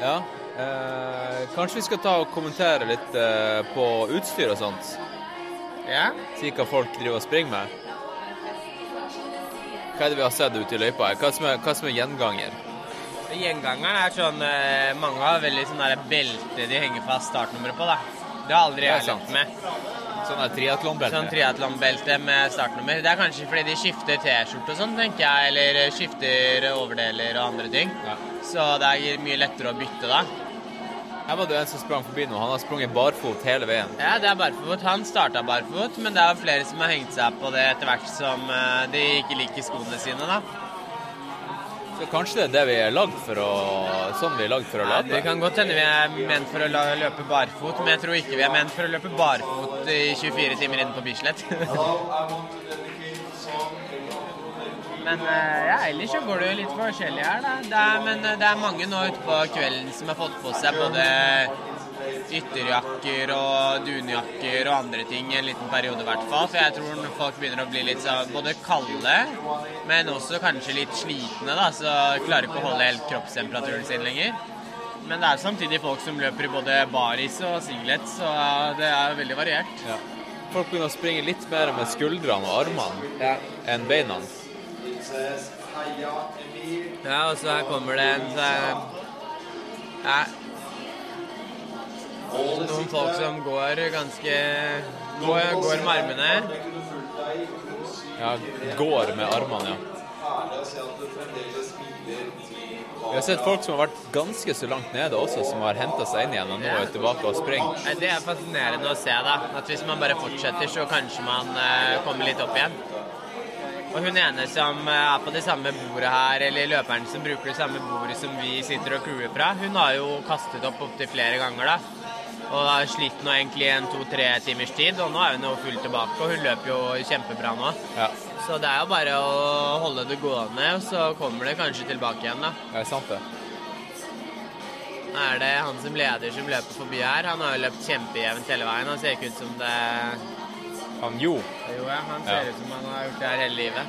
Ja. Eh, kanskje vi skal ta og kommentere litt eh, på utstyr og sånt? Ja. Si hva folk driver og springer med? Hva er det vi har sett ute i løypa? Hva som er, hva som er gjenganger? Gjengangeren er sånn eh, Mange har veldig sånn belte de henger fast startnummeret på, da. Det har aldri jeg lagt med. Sånn triatlonbelte. Sånn triatlonbelte med startnummer. Det er kanskje fordi de skifter T-skjorte og sånn, tenker jeg. Eller eh, skifter overdeler og andre ting. Så det er mye lettere å bytte da. Her var det en som sprang forbi nå. Han har sprunget barfot hele veien. Ja, det er barfot. Han starta barfot, men det er flere som har hengt seg på det etter hvert som eh, de ikke liker skoene sine, da. Så kanskje det er det vi er lagd for å Sånn vi er lagd for å Ja, løpe? det kan godt hende vi er ment for å løpe barfot, men jeg tror ikke vi er ment for å løpe barfot i 24 timer inne på Bislett. men eh, ja, ellers så går det jo litt forskjellig her, da. Det er, men eh, det er mange nå ute på kvelden som har fått på seg både ytterjakker og dunjakker og andre ting en liten periode i hvert fall. For jeg tror folk begynner å bli litt så, både kalde, men også kanskje litt slitne, da, så klarer ikke å holde helt kroppstemperaturen sin lenger. Men det er samtidig folk som løper i både baris og singlet, så det er veldig variert. Ja. Folk begynner å springe litt mer med skuldrene og armene enn beina. Ja, og så her kommer det en så, ja, Noen folk som går ganske Går, går med armene. Ja, går med armene, ja. Vi har sett folk som har vært ganske så langt nede også, som har henta seg inn igjen og nå er tilbake og springer. Det er fascinerende å se, da. At hvis man bare fortsetter, så kanskje man eh, kommer litt opp igjen. Og hun ene som eh, er på det samme bordet her, eller løperen som bruker det samme bordet som vi sitter og crewer fra, hun har jo kastet opp opptil flere ganger, da. Og har slitt nå egentlig en to-tre timers tid, og nå er hun jo fullt tilbake, og hun løper jo kjempebra nå. Ja, Så det er jo bare å holde det gående, og så kommer det kanskje tilbake igjen, da. det er sant det. Er det han som leder som løper forbi her. Han har jo løpt kjempejevnt hele veien. Han ser ikke ut som det Han Jo. Jo, ja. Han ser Ja. ut som han har gjort det her hele livet.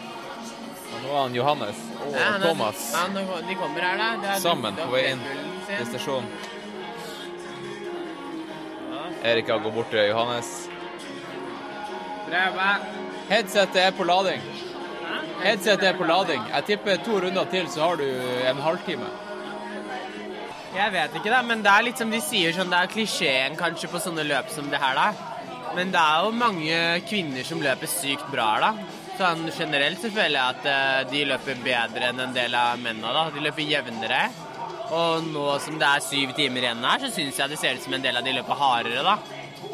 Og nå er han Johannes og Ja, han er- Thomas Ja, de kommer her, da. Sammen på vei inn til stasjonen. Erika går bort til Johannes. Prøve. Headsetet er på lading. Headsetet er på lading. Jeg tipper to runder til, så har du en halvtime. Jeg vet ikke, da, men det er litt som de sier sånn, det er klisjeen kanskje på sånne løp som det her, da. Men det er jo mange kvinner som løper sykt bra her, da. Sånn generelt så føler jeg at eh, de løper bedre enn en del av mennene, da. De løper jevnere. Og nå som det er syv timer igjen her, så syns jeg det ser ut som en del av de løper hardere, da.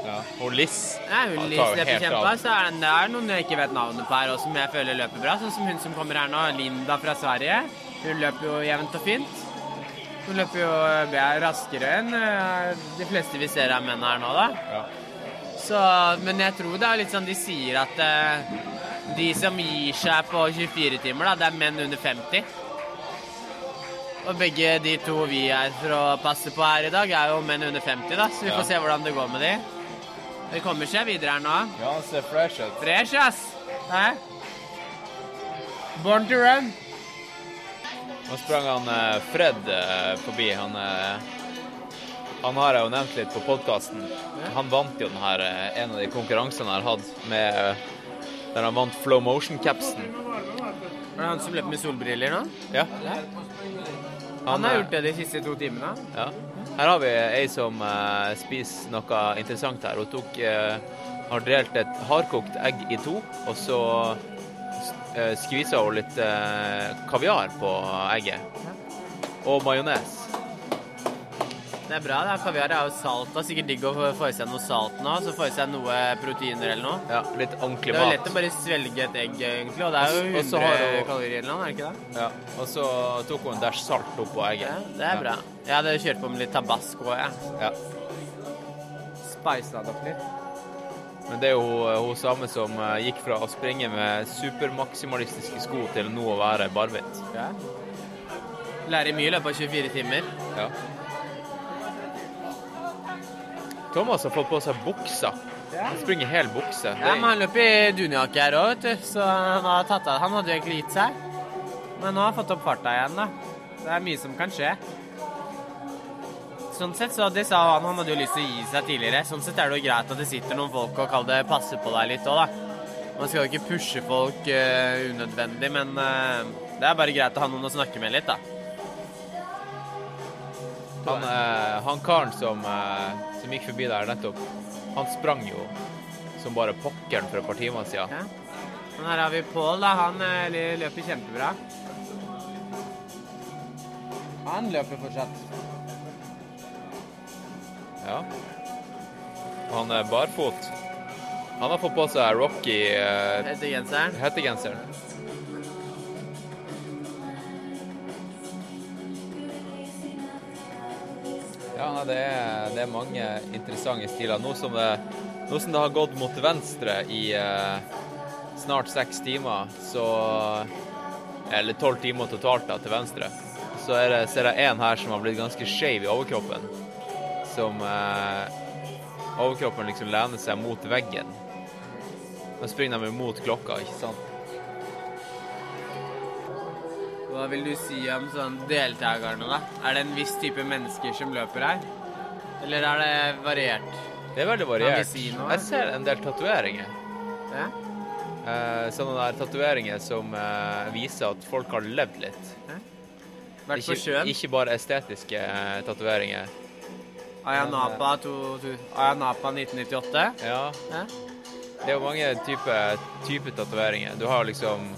Ja. Og Liss Ja, hun Liss løper kjempa, så er det, er noen jeg ikke vet navnet på her også, som jeg føler løper bra. Sånn som hun som kommer her nå, Linda fra Sverige. Hun løper jo jevnt og fint. Hun løper jo eh, raskere enn eh, de fleste vi ser av menn her nå, da. Ja. Så, men jeg tror det er litt sånn de sier at eh, de som gir seg på 24 timer, da, det er menn under 50. Og begge de to vi er for å passe på her i dag, er jo menn under 50, da, så vi Ja. får se hvordan det går med de. De kommer seg videre her nå. Ja, han ser fresh ut. Fresh, ass! Hæ? Born to run. Nå sprang han eh, Fred eh, forbi. Han, eh, han har jeg jo nevnt litt på podkasten. Han vant jo denne, her, en av de konkurransene jeg har hatt med der han vant Flow Motion-capsen. Er det han som løper med solbriller nå? Ja. Han har eh, gjort det de siste to timene. Ja. Her har vi ei som uh, spiser noe interessant her. Hun tok uh, har delt et hardkokt egg i to, og så uh, skvisa hun litt eh, kaviar på egget. Og majones. Det er bra. da. Kaviar er jo salt. Det er sikkert digg å få i seg noe salt nå, så få i seg noe proteiner eller noe. Ja, litt ordentlig Det er jo mat. lett å bare svelge et egg, egentlig, og det er jo 100 har hun- kalorier eller noe, er det ikke det? Ja, og så tok hun en dæsj salt oppå egget. Ja, det er bra. Jeg hadde kjørt på med litt tabasco, jeg. Ja. Spisa det opp litt. Men det er jo hun, hun samme som eh, gikk fra å springe med supermaksimalistiske sko til nå å være barbeint. Ja. Lærer mye i løpet av 24 timer. Ja. Thomas har fått på seg buksa. Han springer hel bukse. Ja, men han løp i dunjakke her òg, vet du, så han har tatt av Han hadde jo egentlig gitt seg. Men nå har han fått opp farta igjen, da. Det er mye som kan skje. Sånn sett, så det sa han, han hadde jo lyst til å gi seg tidligere. Sånn sett er det jo greit at det sitter noen folk og kaller det passer på deg litt òg, da. Man skal jo ikke pushe folk uh, unødvendig, men uh, det er bare greit å ha noen å snakke med litt, da. Han, eh, han karen som, eh, som gikk forbi der nettopp, han sprang jo som bare pokkeren for et par timer siden. Men her har vi Pål, da. Han eh, løper kjempebra. Han løper fortsatt. Ja. Han er barfot. Han har fått på seg Rocky eh, Hettegenseren. Ja, nei, det er, det er mange interessante stiler. Nå som det, nå som det har gått mot venstre i eh, snart seks timer, så Eller tolv timer totalt da, til venstre. Så er det, ser jeg en her som har blitt ganske skeiv i overkroppen. Som eh, Overkroppen liksom lener seg mot veggen. Da springer de mot klokka, ikke sant? Hva vil du si om sånn deltakerne, da? Er det en viss type mennesker som løper her? Eller er det variert? Det er veldig variert. si? Jeg ser en del tatoveringer. Ja? Eh, sånne der tatoveringer som eh, viser at folk har levd litt. Vært på sjøen? ikke bare estetiske eh, tatoveringer. Ayanapa, Ayanapa 1998? Ja. Ja. Det er jo mange typer type tatoveringer. Du har liksom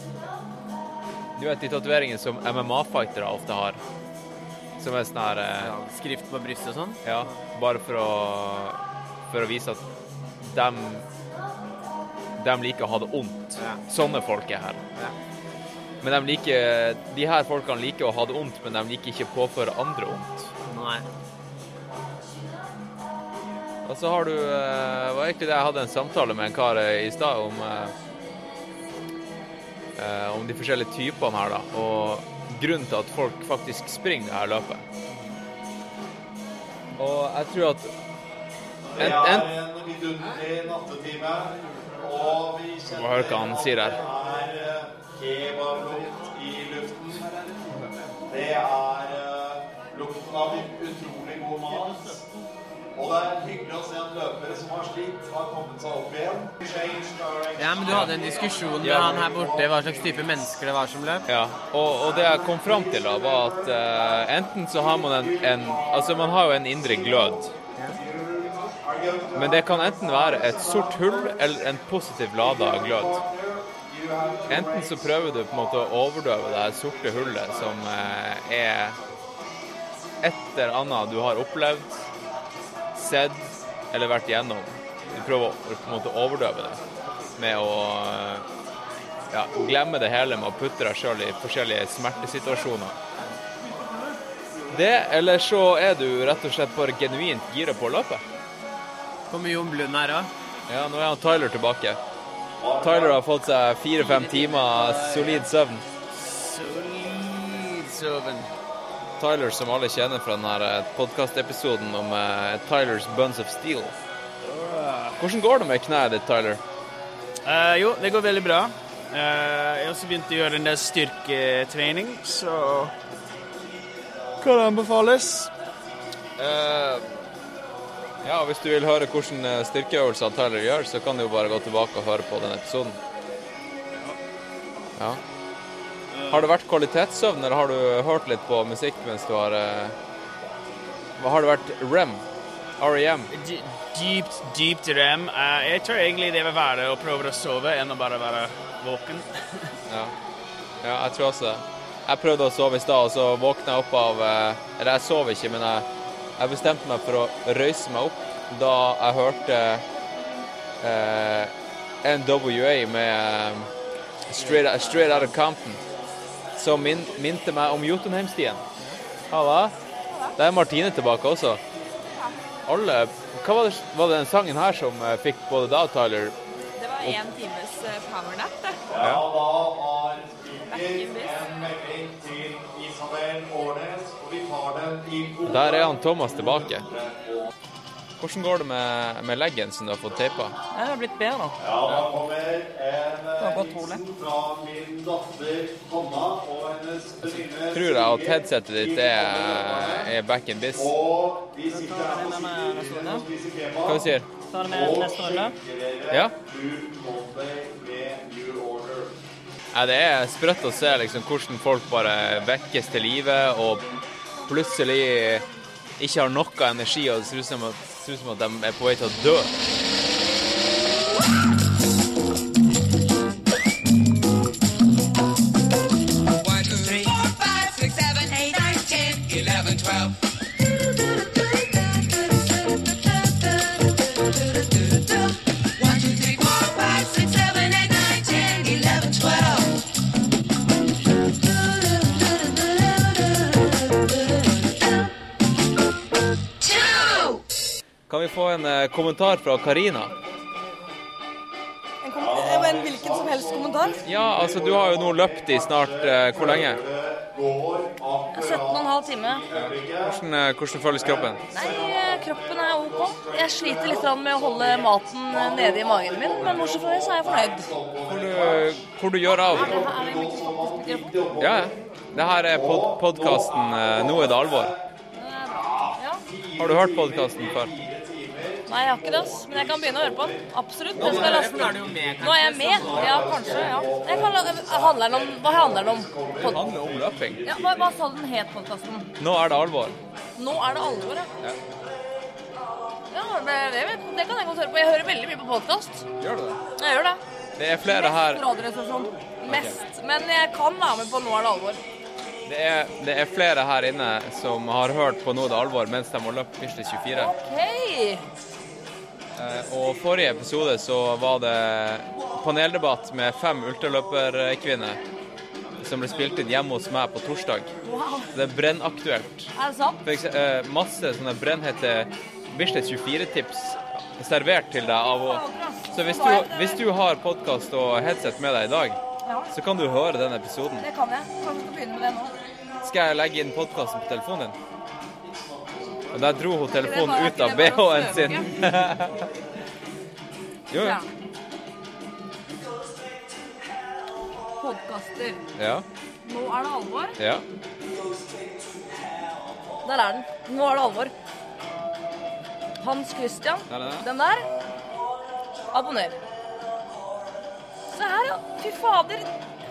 Du vet de tatoveringene som MMA-fightere ofte har. Som er sånn her eh, Skrift på brystet og sånn? Ja, bare for å For å vise at dem De liker å ha det ondt. Sånne folk er her. Men de liker De her folkene liker å ha det ondt, men de liker ikke å påføre andre ondt. Nei. Og så har du eh, var egentlig det jeg hadde en samtale med en kar eh, i stad om eh, om de forskjellige typene her, da. Og grunnen til at folk faktisk springer det her løpet. Og jeg tror at Det en, er en, en vidunderlig nattetime, og vi Må høre hva han sier her. Det er eh, kebablukt i luften. Det er eh, lukten av utrolig god mat. Og det er hyggelig å se en løper som har slitt, har kommet seg opp igjen. Ja, men du hadde en diskusjon med Ja. han her borte, hva slags type mennesker det var som løp? Ja, og, og det jeg kom fram til, da, var at uh, enten så har man en, en Altså, man har jo en indre glød. Men det kan enten være et sort hull eller en positiv lada glød. Enten så prøver du på en måte å overdøve det her sorte hullet som eh, er et eller annet du har opplevd, sett eller vært igjennom. Du prøver å på en måte overdøve det med å ja, glemme det hele med å putte deg sjøl i forskjellige smertesituasjoner. Det, eller så er du rett og slett bare genuint gira på å løpe. Kommer Omblund Blund her da? Ja, nå er han Tyler tilbake. Tyler har fått seg fire-fem timer solid søvn. Solid søvn. Tyler som alle kjenner fra denne podkastepisoden om uh, Tylers Buns of Steel. Hvordan går det med kneet ditt, Tyler? Uh, jo, det går veldig bra. Uh, jeg har også begynt å gjøre en del styrketrening, så kan anbefales. Eh, ja, hvis du vil høre hvordan eh, styrkeøvelser Tyler gjør, så kan du jo bare gå tilbake og høre på den episoden. Ja. Har det vært kvalitetssøvn, eller har du hørt litt på musikk mens du har eh, Hva har det vært? REM? REM? D dypt, dypt rem. Eh, jeg tror egentlig det vil være å prøve å sove enn å bare være våken. Ja. ja, jeg tror også det. Jeg prøvde å sove i stad, og så våkna jeg opp av eh, Eller jeg sov ikke, men jeg, jeg bestemte meg for å røyse meg opp da jeg hørte eh, NWA med eh, Straight, Straight Out of Compton, som min, minte meg om Jotunheimstien. Halla. Der er Martine tilbake også. Alle Hva var det, var det den sangen her som eh, fikk både deg og Tyler Det var én times eh, powernap, det. Ja, da har Spiker en melding til Isabel Årnes, og vi tar den i Der er han Thomas tilbake. Hvordan går det med, med leggen som du har fått teipa? Det har blitt bedre nå. Ja, da kommer en eh, hilsen fra min datter Hanna og hennes venninne Tror jeg at headsetet ditt er, er back in biz. Og vi sitter her på og spiser Hva du sier Ta det med neste runde. Ja? Ja? Det er sprøtt å se liksom, hvordan folk bare vekkes til live og plutselig ikke har noe energi, og det ser ut som at, ser ut som at de er på vei til å dø. Kan vi få en eh, kommentar fra Karina? En, kom en hvilken som helst kommentar. Ja, altså du har jo nå løpt i snart eh, hvor lenge? 17,5 timer. Hvordan, eh, hvordan føles kroppen? Nei, eh, kroppen er OK. Jeg sliter litt med å holde maten nede i magen min, men bortsett fra det så er jeg fornøyd. Hvor du, hvor du gjør av? Ja. Det her er pod podkasten 'Nå er det alvor'. Ja. Har du hørt podkasten før? Nei, jeg har ikke det, ass. men jeg kan begynne å høre på. Absolutt. Nå er jo med, Nå er jeg med. Ja, kanskje. ja. Jeg kan, handler den om, hva handler den om? Det handler om løping. Ja, hva, hva sa den het, podkasten? Nå er det alvor. Nå er det alvor, ja. Ja. Ja, det, det, det kan jeg godt høre på. Jeg hører veldig mye på podkast. Gjør du det? Jeg gjør det. Det er flere her Radioresepsjon. Mest. Men jeg kan være med på Nå er det alvor. det er, det er flere her inne som har hørt på Nå er det alvor mens de har løpt Bislett 24. OK. Eh, Og forrige episode så var det paneldebatt med fem ultraløperkvinner som ble spilt inn hjemme hos meg på torsdag. Wow. Det er brennaktuelt. Er det sant? For eh, masse sånne brennhete Bislett 24-tips servert til deg av henne. Så hvis du, hvis du har podkast og headset med deg i dag, Ja. så kan du høre den episoden. Det kan jeg. Kanskje vi skal begynne med det nå. Skal jeg legge inn podkasten på telefonen din? Og der dro hun telefonen ut av BH-en sin. jo, jo. Ja. Podkaster. Ja. Nå er det alvor. ja. Der er den. Nå er det alvor. Hans Christian. Der er. Den der. Abonner. Se her, ja. Fy fader.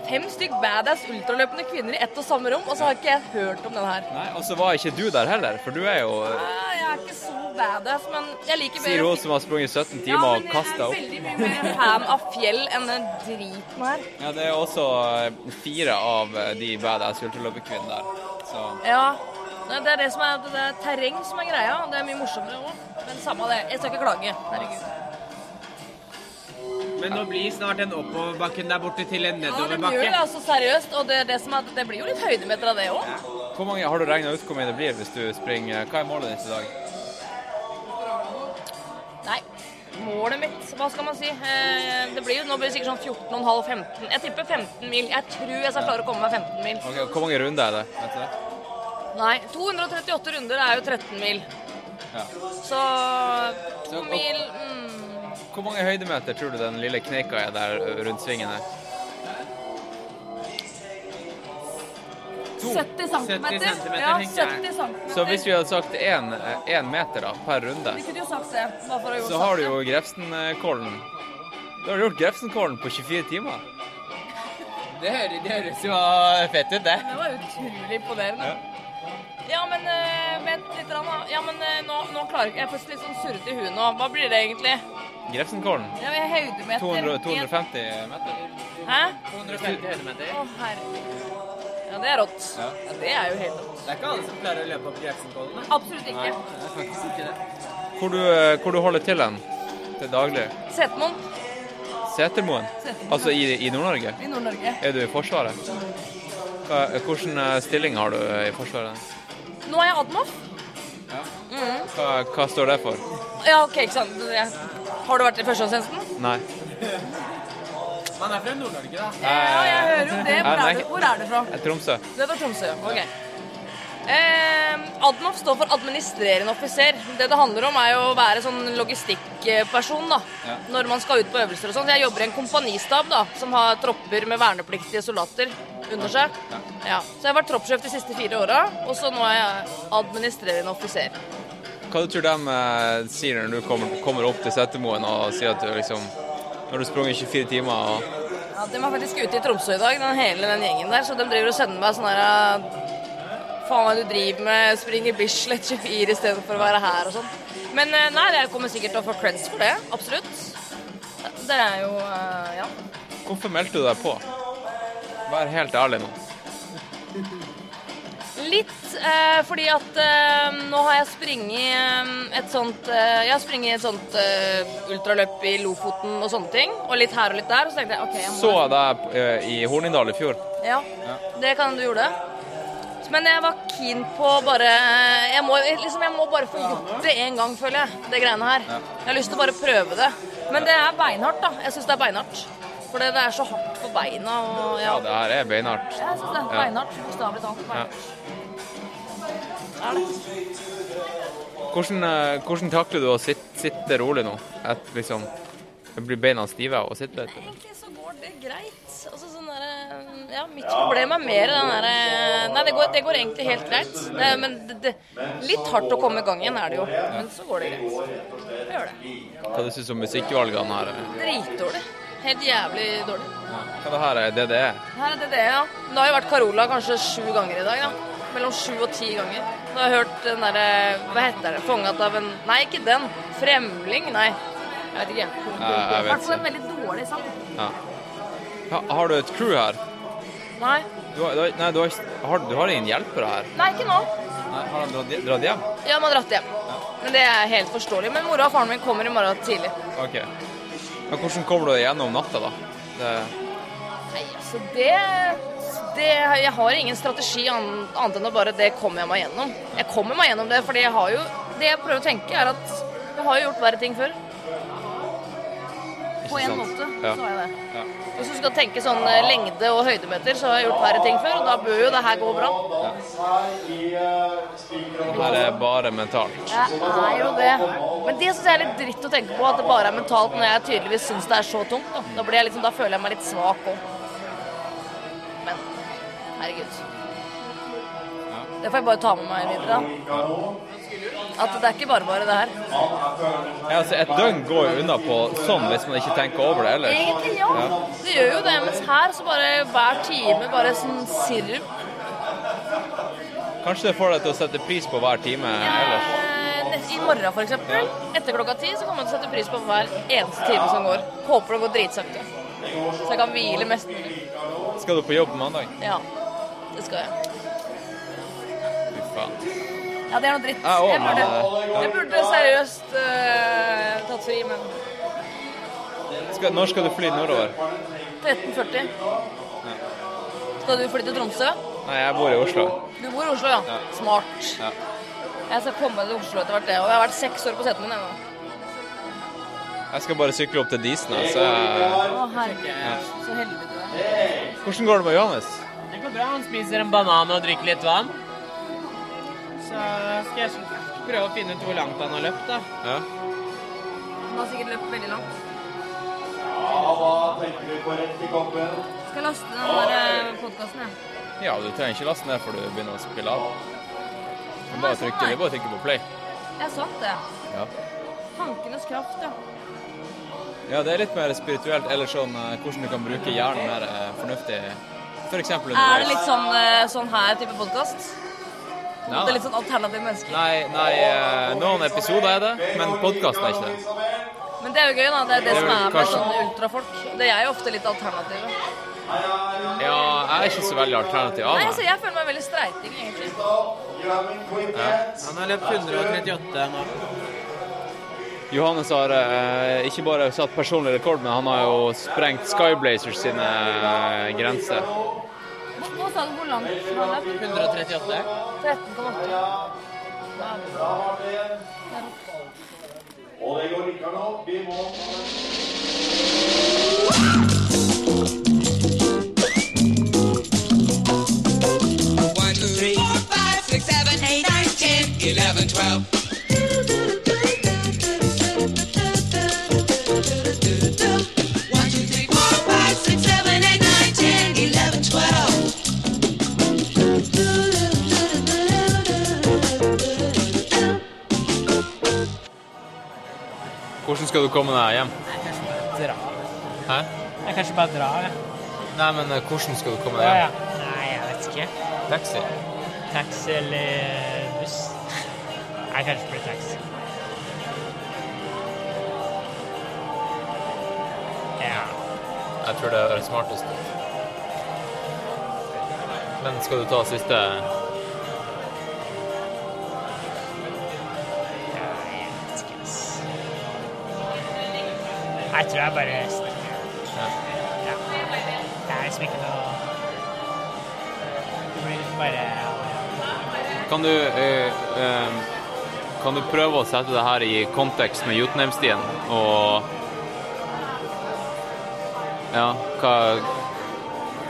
Fem stykk badass ultraløpende kvinner i ett og samme rom, og så har ikke jeg hørt om den her. Nei, og så var ikke du der heller, for du er jo Nei, Jeg er ikke så badass, men jeg liker Sier hun som har sprunget 17 timer og kasta Jeg er veldig mye mer fan av fjell enn den driten her. Ja, det er også eh, fire av eh, de badass ultraløperkvinnene der. Så Ja. Det det er det som er, det er terreng som er greia. og Det er mye morsommere òg. Men samme det. Jeg skal ikke klage. Herregud. Men nå blir snart den oppoverbakken der borte til en nedoverbakke. Ja, det gjør det altså seriøst. Og det, det, som er, det blir jo litt høydemeter av det òg. hvor mange har du regna ut hvor mye det blir hvis du springer Hva er målet ditt i dag? Nei. Målet mitt, hva skal man si? Eh, Det blir jo, nå blir det sikkert sånn 14,5-15. Jeg tipper 15 mil. Jeg tror jeg skal klare å komme meg 15 mil. Okay, Hvor mange runder er det? Vet du det? Nei, 238 runder er jo 13 mil. Ja. Så Så- to mil mm, Hvor mange høydemeter tror du den lille kneika er der rundt svingen her? 70 centimeter. centimeter, Ja, tenker jeg. 70 centimeter. Så hvis vi hadde sagt én meter da, per runde, Vi kunne jo sagt det, bare for å gjøre så har du jo Grefsenkollen. Da har du gjort Grefsenkollen på 24 timer. Det høres, det høres jo fett ut, det. Det var utrolig imponerende. Ja, men uh, vent litt. Rann. Ja, men uh, nå, nå klarer jeg ikke Jeg får litt sånn surrete i huet nå. Hva blir det egentlig? Grefsenkollen. Ja, vi er høydemeter. 200, 250 meter. Hæ? 250 høydemeter. Å, herregud. Ja, det er rått. Ja. Ja, det er jo helt rått. Det er ikke alle som klarer å løpe opp Grefsenkollen. da. Absolutt ikke. Nei, det er faktisk ikke det. Hvor du, hvor du holder til hen til daglig? Setermoen? Setermoen. Altså i, i Nord-Norge? i Nord-Norge. Er du i Forsvaret? Hvilken stilling har du i Forsvaret? Nå er jeg Admoff. Mm. Hva, hva står det for? Ja, OK, ikke sant. Har du vært i førstegangstjenesten? Nei. Man er fra Nord-Norge, da. Ja, jeg hører jo det. Hvor er du, hvor er du fra? Tromsø. Det er fra Tromsø, ja. ok. Eh, ADMOF står for administrerende offiser. Det det handler om, er jo å være sånn logistikkperson da, Ja. når man skal ut på øvelser og sånn. Jeg jobber i en kompanistab da, som har tropper med vernepliktige soldater under seg. Ja. Så jeg har vært troppssjef de siste fire åra, og så nå er jeg administrerende offiser. Hva du tror de eh, sier når du kommer, kommer opp til Setermoen og sier at du liksom Når du sprunget 24 timer og Ja, De var faktisk ute i Tromsø i dag, den, hele den gjengen der, så de driver og sender meg sånn her Faen hva du driver med, springer Bislett 24 istedenfor å være her og sånn. Men eh, nei, jeg kommer sikkert til å få creds for det. Absolutt. Det er jo eh, Ja. Hvorfor meldte du deg på? Vær helt ærlig nå. Litt eh, fordi at eh, nå har jeg springet eh, et sånt eh, Jeg har springet et sånt ultraløp i Lofoten og sånne ting. Og litt her og litt der. Så tenkte jeg OK, jeg må Så jeg deg i Hornindal i fjor. Ja, det kan du gjorde. Men jeg var keen på bare Jeg må, liksom, jeg må bare få gjort det en gang, føler jeg. Det greiene her. Jeg har lyst til å bare prøve det. Men det er beinhardt, da. Jeg syns det er beinhardt. For det er så hardt for beina og Ja, ja. det her er beinhardt. Jeg syns det er beinhardt. Bokstavelig talt. Ja. beinhardt. Er det. Hvordan, eh, hvordan takler du å sitte, sitte rolig nå? At liksom, blir beina stive av å sitte? Egentlig så går det greit. Altså ja, mitt problem er mer den derre Nei, det går, det går egentlig helt greit. Det, men det, det, litt hardt å komme i gang igjen er det jo. Men så går det greit. Det gjør det. Hva du om musikkvalgene her? Dritdårlig. Helt jævlig dårlig. Hva det her er DDE? Her er det det, ja. Det har jo vært Carola kanskje sju ganger i dag, da. mellom sju og ti ganger. Nå har jeg hørt den derre Hva heter det? 'Fanget av en Nei, ikke den. 'Fremling'? Nei. Jeg vet ikke. I hvert fall en veldig dårlig sang. Ja. Ha, har du et crew her? Nei. Du har, du har, nei, du har, har, du har ingen hjelpere her? Nei, ikke nå. Nei, har han dratt, dratt hjem? Ja, han har dratt hjem. Men det er helt forståelig. Men mora og faren min kommer i morgen tidlig. Ok. Men hvordan kommer du deg gjennom natta, da? Det, Nei, altså det, det Jeg har ingen strategi annet enn å bare Det kommer jeg meg gjennom. Jeg kommer meg gjennom det, fordi jeg har jo Det jeg prøver å tenke, er at jeg har jo gjort verre ting før. På en måte så har jeg det. Ja. Hvis du skal tenke sånn eh, lengde og høydemeter, så har jeg gjort færre ting før, og da bør jo det her gå bra. det her er bare mentalt. Det er jo det. Men det syns jeg er litt dritt å tenke på, at det bare er mentalt når jeg tydeligvis syns det er så tungt. Da, da, blir jeg liksom, da føler jeg meg litt svak òg. Men herregud. Det får jeg bare ta med meg videre. da. At det er ikke bare bare, det her. Ja, altså, et døgn går jo unna på sånn hvis man ikke tenker over det ellers. Egentlig ja. Det gjør jo det, mens her så bare hver time bare sånn sirup. Kanskje det får deg til å sette pris på hver time ellers. Eh, I morgen for eksempel, etter klokka ti, så kommer man til å sette pris på hver eneste time som går. Håper det går dritsakte. Så jeg kan hvile mest mulig. Skal du på jobb mandag? Ja, det skal jeg. Fy faen. Ja, det er noe dritt. Jeg, Jeg burde, jeg burde seriøst uh, tatt fri, men Skal, når skal du fly nordover? 13.40. Skal du fly til Tromsø? Nei, jeg bor i Oslo. Du bor i Oslo, ja. Ja. Smart. Ja. Jeg skal komme til Oslo etter hvert, det. Og jeg har vært seks år på setet min ennå. Jeg skal bare sykle opp til Disney, så jeg... Å, herregud. Så heldig du er. Hvordan går det med Johannes? Det går bra. Han spiser en banan og drikker litt vann. Så skal jeg prøve å finne ut hvor langt han har løpt, da. Ja. Han har sikkert løpt veldig langt. Ja, hva tenker du på rett i koppen? Skal laste den der podkasten, jeg. Ja, du trenger ikke laste ned før du begynner å spille av. Du bare trykker, det er bare trykker på play. Jeg har det. Ja. Tankenes kraft, ja. ja, det er litt mer spirituelt, eller sånn eh, hvordan du kan bruke hjernen mer eh, fornuftig. For eksempel Er det litt sånn, eh, sånn her type podkast? Nei, Det er litt sånn alternative mennesker? Nei, nei eh, noen episoder er det, men podkasten er ikke det. Men det er jo gøy, da. Det er det, Det er som er med sånne ultrafolk. Det er jo ofte litt alternative. Ja, jeg er ikke så veldig alternativ av meg. Nei, så altså, jeg føler meg veldig streiting, egentlig. Ja. Han har løpt 138 nå. Johannes har eh, ikke bare satt personlig rekord, men han har jo sprengt Skyblazers sine eh, grenser. Nå sa du hvor langt han har løpt? 138. 13,8. Og det går ikke nå. Vi må One, two, Hvordan skal du komme deg hjem? Nei, kanskje bare Dra. Hæ? Jeg kanskje bare drar, jeg. Nei, men uh, hvordan skal du komme deg hjem? ja. ja. Nei, jeg vet ikke. Taxi? Taxi eller buss? Nei, kanskje blir taxi. Ja. Jeg tror det er det smarteste. Men skal du ta siste Jeg tror jeg bare snakker. Ja. Ja. Det er liksom ikke noe Det blir liksom bare Kan du øh, øh, Kan du prøve å sette det her i kontekst med Jotunheimstien og Ja, hva,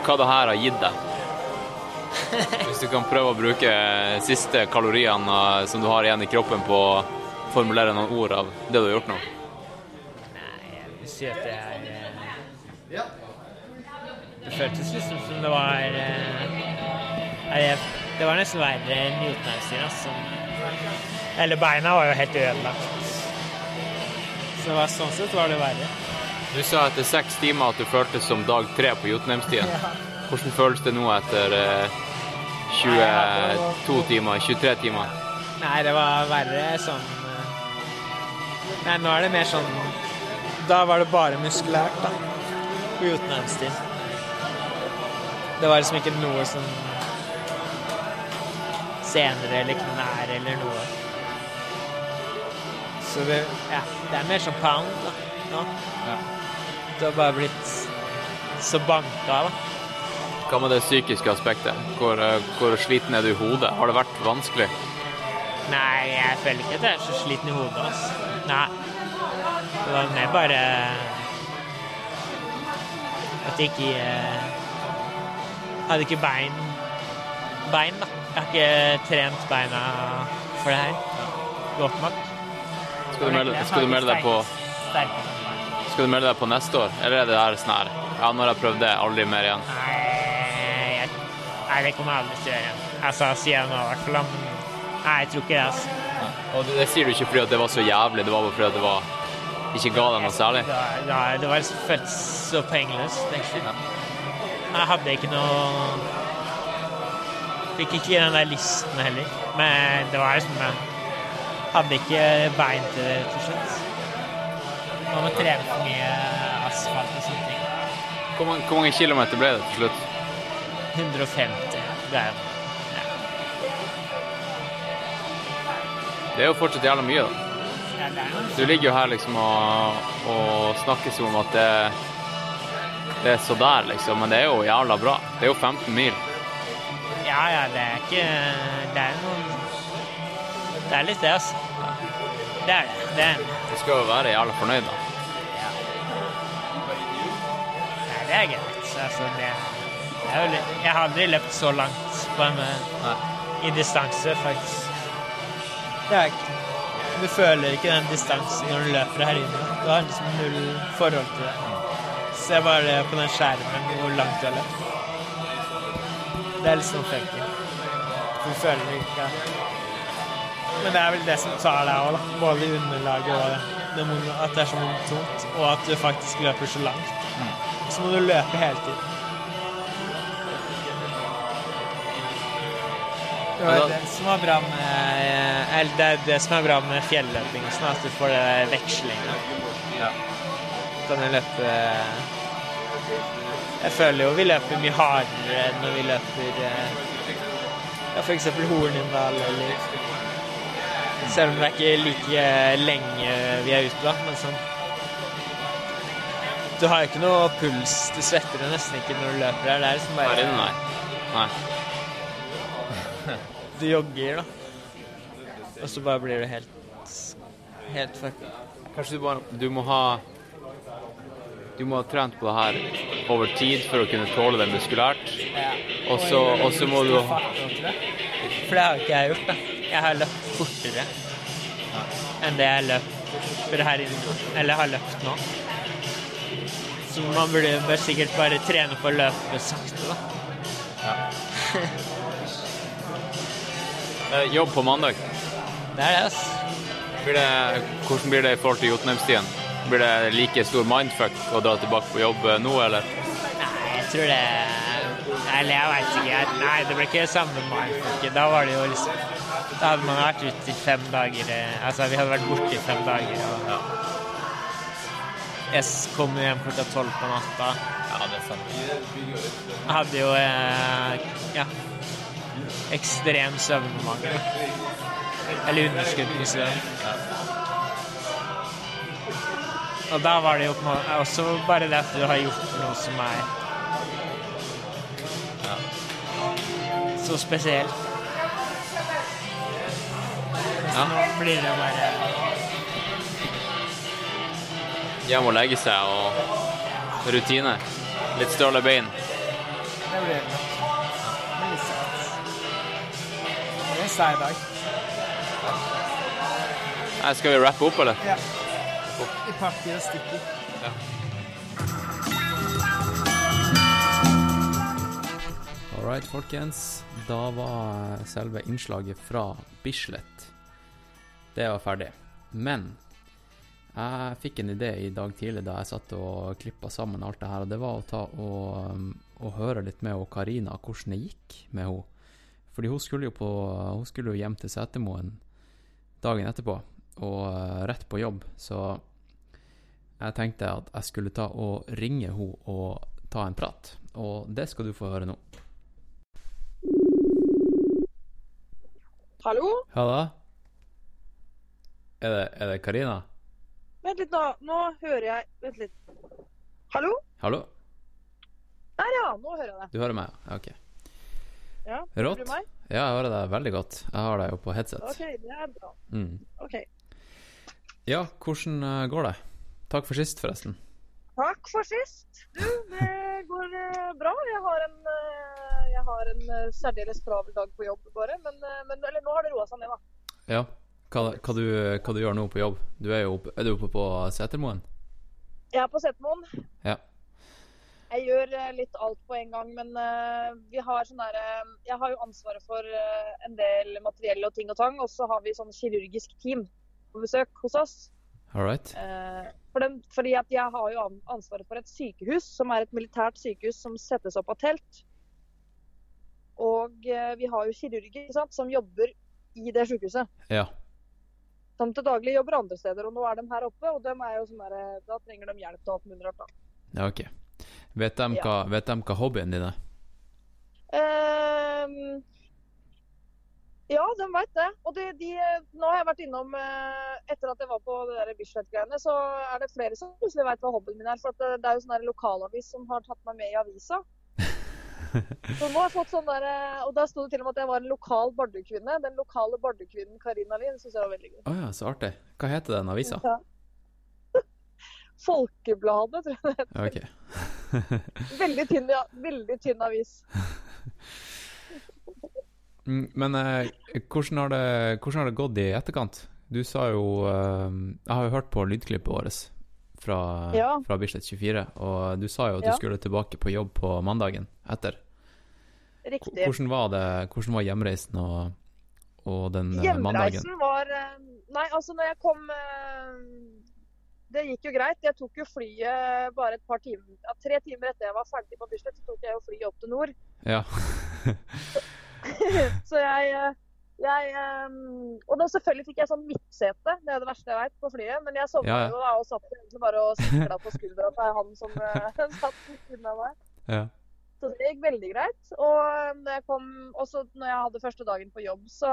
hva det her har gitt deg? Hvis du kan prøve å bruke siste kaloriene eh, som du har igjen i kroppen på å formulere noen ord av det du har gjort nå. Si at det er eh, Det føltes liksom som det var eh, Det var nesten verre enn Jotunheimstien. Altså. Eller beina var jo helt ødelagt. Så det var, sånn sett var det verre. Du sa etter seks timer at du føltes som dag tre på Jotunheimstien. Ja. Hvordan føles det nå etter eh, 22 timer, 23 timer. Nei, det var verre sånn eh, Nei, nå er det mer sånn Da var det bare muskulært, da. Uten Jotunheimstien. Det var liksom ikke noe som senere eller knær eller noe. Så det, ja, det er mer som pound da, nå. Du har bare blitt så banka, da. Hva med det psykiske aspektet? Hvor, eh, hvor sliten er du i hodet? Har det vært vanskelig? Nei, jeg føler ikke at jeg er så sliten i hodet, altså. Nei. Det var mer bare at jeg ikke jeg Hadde ikke bein Bein, da. Jeg har ikke trent beina for det her godt nok. Skal du melde, skal du melde deg på Skal du melde deg på neste år, eller er det der sånn her Ja, når jeg prøvde, aldri mer igjen? Nei, jeg, nei, det kommer jeg aldri til å gjøre. Altså, sier jeg nå i hvert fall. Nei, jeg tror ikke det. altså. Og det, det sier du ikke fordi det var så jævlig, det var bare fordi det var ikke ga deg noe særlig? Var, det var- føltes så pengeløst, egentlig. Jeg hadde ikke noe Fikk ikke den der listen heller. Men det var liksom jeg Hadde ikke bein til det til slutt. Man må trene for mye asfalt og sånne ting. Hvor mange, hvor mange kilometer ble det til slutt? 150 Det er, ja. Det er jo fortsatt jævla mye, da. Du ligger jo her liksom og, og snakker som om at det, det er så der, liksom. Men det er jo jævla bra. Det er jo 15 mil. Ja, ja, det er ikke Det er noen Det er litt det, altså. Det er det. Det er. Du skal jo være jævla fornøyd, da. Nei, det er greit. Altså, det, det er jo litt, jeg har aldri løpt så langt på en, i distanse, faktisk. Det er ikke Du føler ikke den distansen når du løper her inne. Du har liksom null forhold til det. Se bare på den skjermen hvor langt du har løpt. Det er sånn funky. Du føler ikke Men det er vel det som tar deg òg, da. Både underlaget og det, at det er så tungt, og at du faktisk løper så langt. Så må du løpe hele tiden. Det var det som var bra med Eller det er det som er bra med fjelløping, sånn at du får det vekslinga. Ja. Kan jo løpe Jeg føler jo vi løper mye hardere enn når vi løper eh, ja, eksempel Hornindal eller Selv om det er ikke like lenge vi er ute, da, men sånn Du har jo ikke noe puls, du svetter jo nesten ikke når du løper her. Det er liksom bare nei. Nei. Du jogger, da. Og så bare blir du helt Helt fucka. Kanskje du bare Du må ha Du må ha trent på det her over tid for å kunne tåle det muskulært. Så og så må du For det har ikke jeg gjort, da. Jeg har løpt fortere enn det jeg løper her inne. Eller har løpt nå. Så man burde sikkert bare trene på å løpe sakte, da. Eh, Jobb på mandag. Det er altså. Blir det, hvordan blir det i forhold til Jotunheimstien? Blir det like stor mindfuck å dra tilbake på jobb eh, nå, eller? Nei, jeg tror det Eller jeg veit ikke. Nei, det ble ikke det samme mindfucket. Da var det jo liksom Da hadde man vært ute i fem dager eh, Altså, vi hadde vært borte i fem dager, og Jeg s- kom hjem klokka tolv på natta. Ja, det er sant. Jeg hadde jo eh, ja, ekstrem søvnmangel. Eller underskudd på søvn. Og da var det jo på en måte også bare det at du har gjort noe som er så spesielt. Ja. nå blir det bare Hjem og legge seg og rutine. Litt støle bein. Det blir det. Det i dag. Nei, Skal vi rappe opp, eller? Ja. I partiet og Ja. All right, folkens. Da var selve innslaget fra Bislett. Det var ferdig. Men jeg fikk en idé i dag tidlig da jeg satt og klippa sammen alt det her, og det var å ta og, um, og høre litt med Karina hvordan det gikk med henne. Fordi hun skulle jo på Hun skulle jo hjem til Setermoen dagen etterpå, og eh, rett på jobb, så jeg tenkte at jeg skulle ta og ringe henne og ta en prat. Og det skal du få høre nå. Hallo? Halla? Er det, er det Karina? Vent litt, nå. Nå hører jeg Vent litt. Hallo? Hallo? Der, ja. Nå hører jeg deg. Du hører meg? Ja, OK. Ja, Rått. Ja, jeg hører deg veldig godt. Jeg har deg jo på headset. OK, det er bra. Mm. OK. Ja, hvordan eh, går det? Takk for sist, forresten. Takk for sist. Du, det går eh, bra. Jeg har en, eh, jeg har en særdeles travel dag på jobb, bare. Men, men eller, nå har det roa seg ned, da. Ja. Hva, hva, du, hva du gjør nå på jobb? Du er jo oppe, er du oppe på Setermoen? Jeg er på Setermoen. Ja. Jeg gjør eh, litt alt på en gang, men eh, vi har sånn derre Jeg har jo ansvaret for eh, en del materiell og ting og tang, og så har vi sånn kirurgisk team på besøk hos oss. All right. Eh, for den, fordi at jeg har jo ansvaret for et sykehus, som er et militært sykehus som settes opp av telt. Og eh, vi har jo kirurger sant, som jobber i det sykehuset. Ja. Som til daglig jobber andre steder, og nå er de her oppe. Og de er jo sånn der, da trenger de hjelp til alt mulig rart. da. ja OK. Vet de, hva, vet de hva hobbyen din er? Um, ja, de veit det. Og de, de, nå har jeg vært innom eh, Etter at jeg var på det der Bislett-greiene, så er det flere som plutselig veit hva hobbyen min er. For det, det er jo sånn lokalavis som har tatt meg med i avisa. Så nå har jeg fått sånn der, eh, Og der sto det til og med at jeg var en lokal Bardu-kvinne. Den lokale Bardu-kvinnen Karina Lien syns jeg var veldig gøy. Å ja, så artig. Hva heter den avisa? Ja. Folkebladet, tror jeg det heter. OK. Veldig tynn, ja, veldig tynn avis. Mm, Men eh, hvordan, har det, hvordan har det gått i etterkant? Du sa jo eh, Jeg har jo hørt på lydklippet vårt fra, Ja. fra Bislett 24, og du sa jo at Ja. du skulle tilbake på jobb på mandagen etter. Riktig. Hvordan var det Hvordan var hjemreisen og, og den hjemreisen mandagen? Hjemreisen var eh, Nei, altså når jeg kom eh, Det gikk jo greit. Jeg tok jo flyet bare et par timer ja, Tre timer etter jeg var ferdig på Bislett, så tok jeg jo flyet opp til nord. Ja. så jeg, jeg eh, Og da selvfølgelig fikk jeg sånn midtsete. Det er det verste jeg veit på flyet. Men jeg sovna Ja, ja. jo da og satt egentlig bare og sikla på skuldra til han som eh, satt ved siden av meg. ja. Så det gikk veldig greit. Og når jeg kom, også når jeg hadde første dagen på jobb, så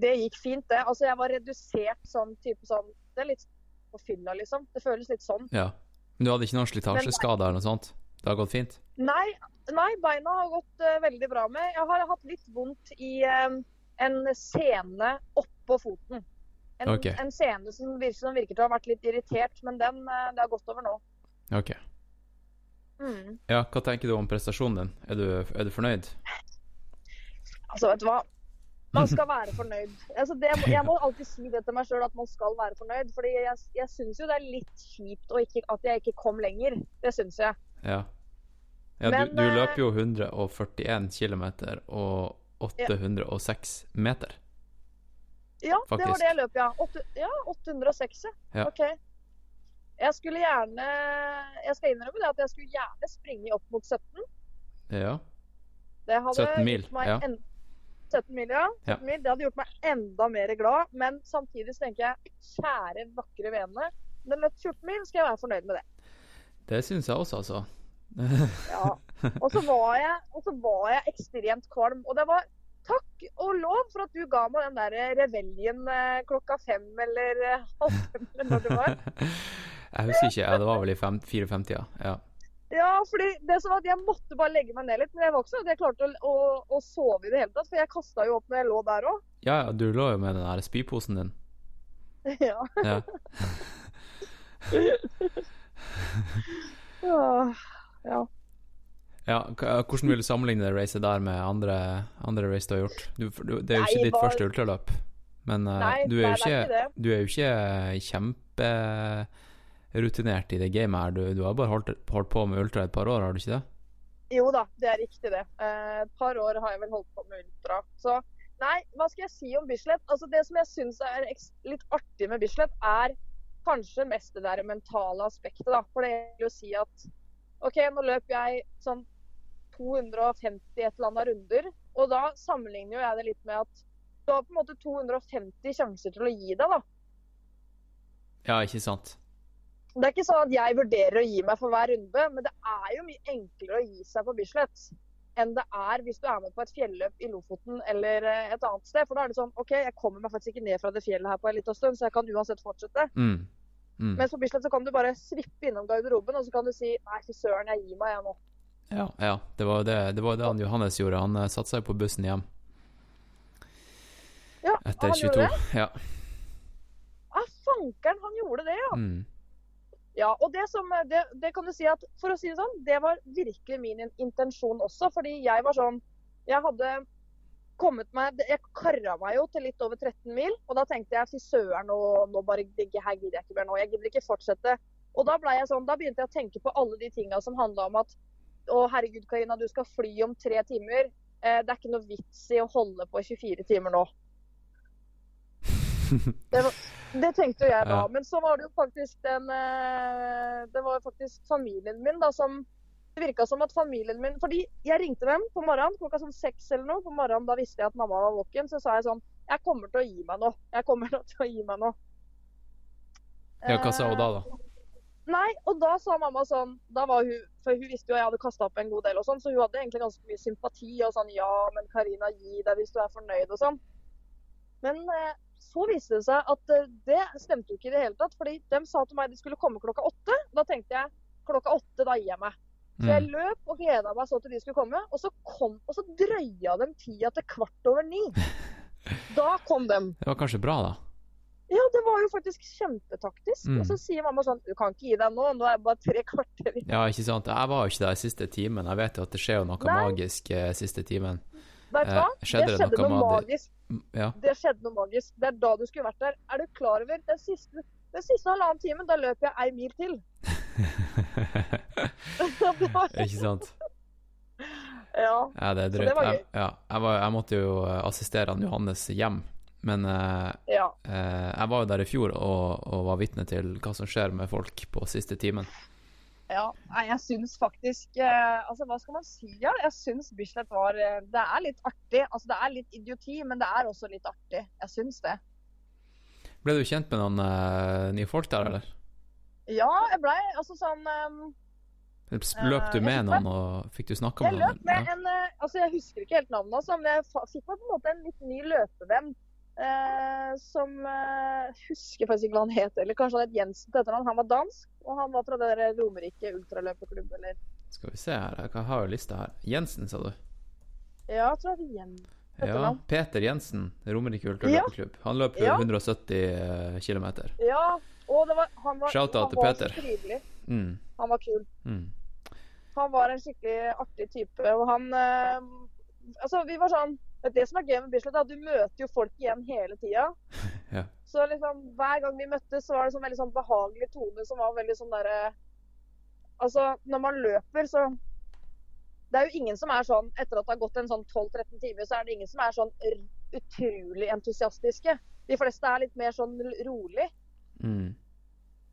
Det gikk fint, det. Altså, jeg var redusert sånn type sånn Det er litt på fylla, liksom. Det føles litt sånn. ja. Men du hadde ikke noen slitasjeskade eller noe sånt? Det har gått fint? Nei, nei beina har gått uh, veldig bra med. Jeg har hatt litt vondt i uh, en sene oppå foten. En, Ok. en sene som virker, som virker til å ha vært litt irritert, men den, uh, det har gått over nå. OK. Mm. Ja, hva tenker du om prestasjonen din? Er du, er du fornøyd? Altså, vet du hva? Man skal være fornøyd. Altså, det, jeg må alltid si det til meg sjøl, at man skal være fornøyd. Fordi jeg, jeg syns jo det er litt kjipt ikke, at jeg ikke kom lenger. Det syns jeg. Ja. ja Men, du, du eh, løper jo 141 km og 806 meter. Ja, det var det jeg løp, ja. 8, ja 806, ja. OK. Jeg skulle gjerne Jeg skal innrømme det at jeg skulle gjerne springe opp mot 17. Ja. Det hadde 17 mil, ja. en, 17 mil, ja. 17 Ja. Mil, det hadde gjort meg enda mer glad. Men samtidig så tenker jeg kjære, vakre vene. Den løp 14 mil, skal jeg være fornøyd med det. Det syns jeg også, altså. Ja. Og så var jeg, og så var jeg ekstremt kvalm. Og det var takk og lov for at du ga meg den der reveljen eh, klokka fem eller eh, halv fem eller når det var. Jeg husker ikke. Ja, det var vel i fem- 54, ja. Ja. Fordi det som var at jeg måtte bare legge meg ned litt. Men jeg var ikke sånn at jeg klarte å, å, å sove i det hele tatt. For jeg kasta jo opp når jeg lå der òg. Ja, ja, du lå jo med den der spyposen din. Ja. Ja. ja. ja. Hvordan vil du sammenligne det racet der med andre, andre race du har gjort? Du, du, det er jo Nei, ikke ditt var... første ultraløp, men eh, Nei, du, er nei, er ikke, du er jo ikke kjemperutinert i det gamet her. Du, du har bare holdt, holdt på med ultra et par år, har du ikke det? Jo da, det er riktig det. Eh, Et par år har jeg vel holdt på med ultra. Så nei, hva skal jeg si om Bislett? Altså Det som jeg syns er litt artig med Bislett, er kanskje mest det der mentale aspektet. da. For det vil jo si at OK, nå løp jeg sånn 250 et eller annet runder. Og da sammenligner jo jeg det litt med at du har på en måte 250 sjanser til å gi deg, da. Ja, ikke sant? Det er ikke sånn at jeg vurderer å gi meg for hver runde, men det er jo mye enklere å gi seg på Bislett enn det er hvis du er med på et fjelløp i Lofoten eller eh, et annet sted. For da er det sånn OK, jeg kommer meg faktisk ikke ned fra det fjellet her på en liten stund, så jeg kan uansett fortsette. Mm. Mm. Mens på Bislett så kan du bare svippe innom garderoben, og så kan du si nei, fy søren, jeg gir meg, jeg nå. Ja, ja. Det var jo det, det, var det han Johannes gjorde. Han uh, satte seg på bussen hjem Ja, etter han 22. gjorde det? Ja. Ah, fankeren, han gjorde det, ja. Mm. Ja, og det som det, det kan du si at For å si det sånn, det var virkelig min intensjon også. Fordi jeg var sånn Jeg hadde kommet meg Jeg kara meg jo til litt over 13 mil. Og da tenkte jeg fy søren, nå, nå bare digger her gidder jeg ikke mer nå. Jeg gidder ikke fortsette. Og da ble jeg sånn, da begynte jeg å tenke på alle de tinga som handla om at å herregud, Karina, du skal fly om tre timer. Eh, det er ikke noe vits i å holde på 24 timer nå. Det, var, det tenkte jo jeg da. Men så var det jo faktisk den eh, Det var faktisk familien min da som Det virka som at familien min Fordi jeg ringte dem på morgenen klokka sånn seks eller noe. På morgenen da visste jeg at mamma var våken. Så sa jeg sånn Jeg kommer til å gi meg nå. Jeg kommer til å gi meg nå. ja, hva sa hun da, da? Nei, og da sa mamma sånn da var hun, For hun visste jo at jeg hadde kasta opp en god del, og sånn, så hun hadde egentlig ganske mye sympati. Og sånn Ja, men Karina, gi deg hvis du er fornøyd, og sånn. Men eh, så viste det seg at eh, det stemte jo ikke i det hele tatt. fordi de sa til meg de skulle komme klokka åtte. Da tenkte jeg klokka åtte, da gir jeg meg. Så jeg Mm. løp og gleda meg så til de skulle komme. Og så, kom, og så drøya de tida til kvart over ni. Da kom de. Det var kanskje bra, da? Ja, det var jo faktisk kjempetaktisk. Mm. Og så sier mamma sånn Du kan ikke gi deg nå, nå er det bare tre kvarter igjen. Ja, ikke sant? Jeg var jo ikke der siste timen. Jeg vet jo at det skjer jo noe Nei. magisk eh, siste timen. Vet du hva? Eh, skjedde det det skjedde noe noe magi- magisk. Ja. Det skjedde noe magisk. Det er da du skulle vært der. Er du klar over den siste, den siste halvannen timen? Da løp jeg ei mil til. Ikke sant? ja. Ja, det er drøyt. det var Jeg, ja, jeg, var, jeg måtte jo assistere han Johannes hjem, men eh, Ja. eh, jeg var jo der i fjor og, og var vitne til hva som skjer med folk på siste timen. Ja. Jeg syns faktisk eh, Altså, hva skal man si? Ja? Jeg syns Bislett var eh, Det er litt artig. Altså, det er litt idioti, men det er også litt artig. Jeg syns det. Ble du kjent med noen eh, nye folk der, eller? Ja, jeg blei altså sånn um, Løp du med noen, og fikk du snakka Jeg med løp noen? med Ja. en Altså, jeg husker ikke helt navnet altså, men jeg fikk meg på en måte en litt ny løpevenn. Eh, som eh, Husker faktisk ikke hva han het eller Kanskje han het Jensen til etternavn. Han var dansk, og han var fra det der Romerike ultraløperklubb, eller Skal vi se her, jeg har jo lista her. Jensen, sa du? Ja, jeg tror det var Jensen. Ja. Peter Jensen, Romerike ultraløperklubb. Han løp Ja. 170 km. Ja, og det var Han var, han var Peter. så trivelig. Mm. Han var kul. Mm. Han var en skikkelig artig type, og han eh, Altså, vi var sånn Det som er gøy med Bislett, er at du møter jo folk igjen hele tida. Ja. Så liksom, hver gang vi møttes, så var det sånn veldig sånn behagelig tone som var veldig sånn derre Altså, når man løper, så Det er jo ingen som er sånn Etter at det har gått en sånn 12-13 timer, så er det ingen som er sånn utrolig entusiastiske. De fleste er litt mer sånn rolig. Mm.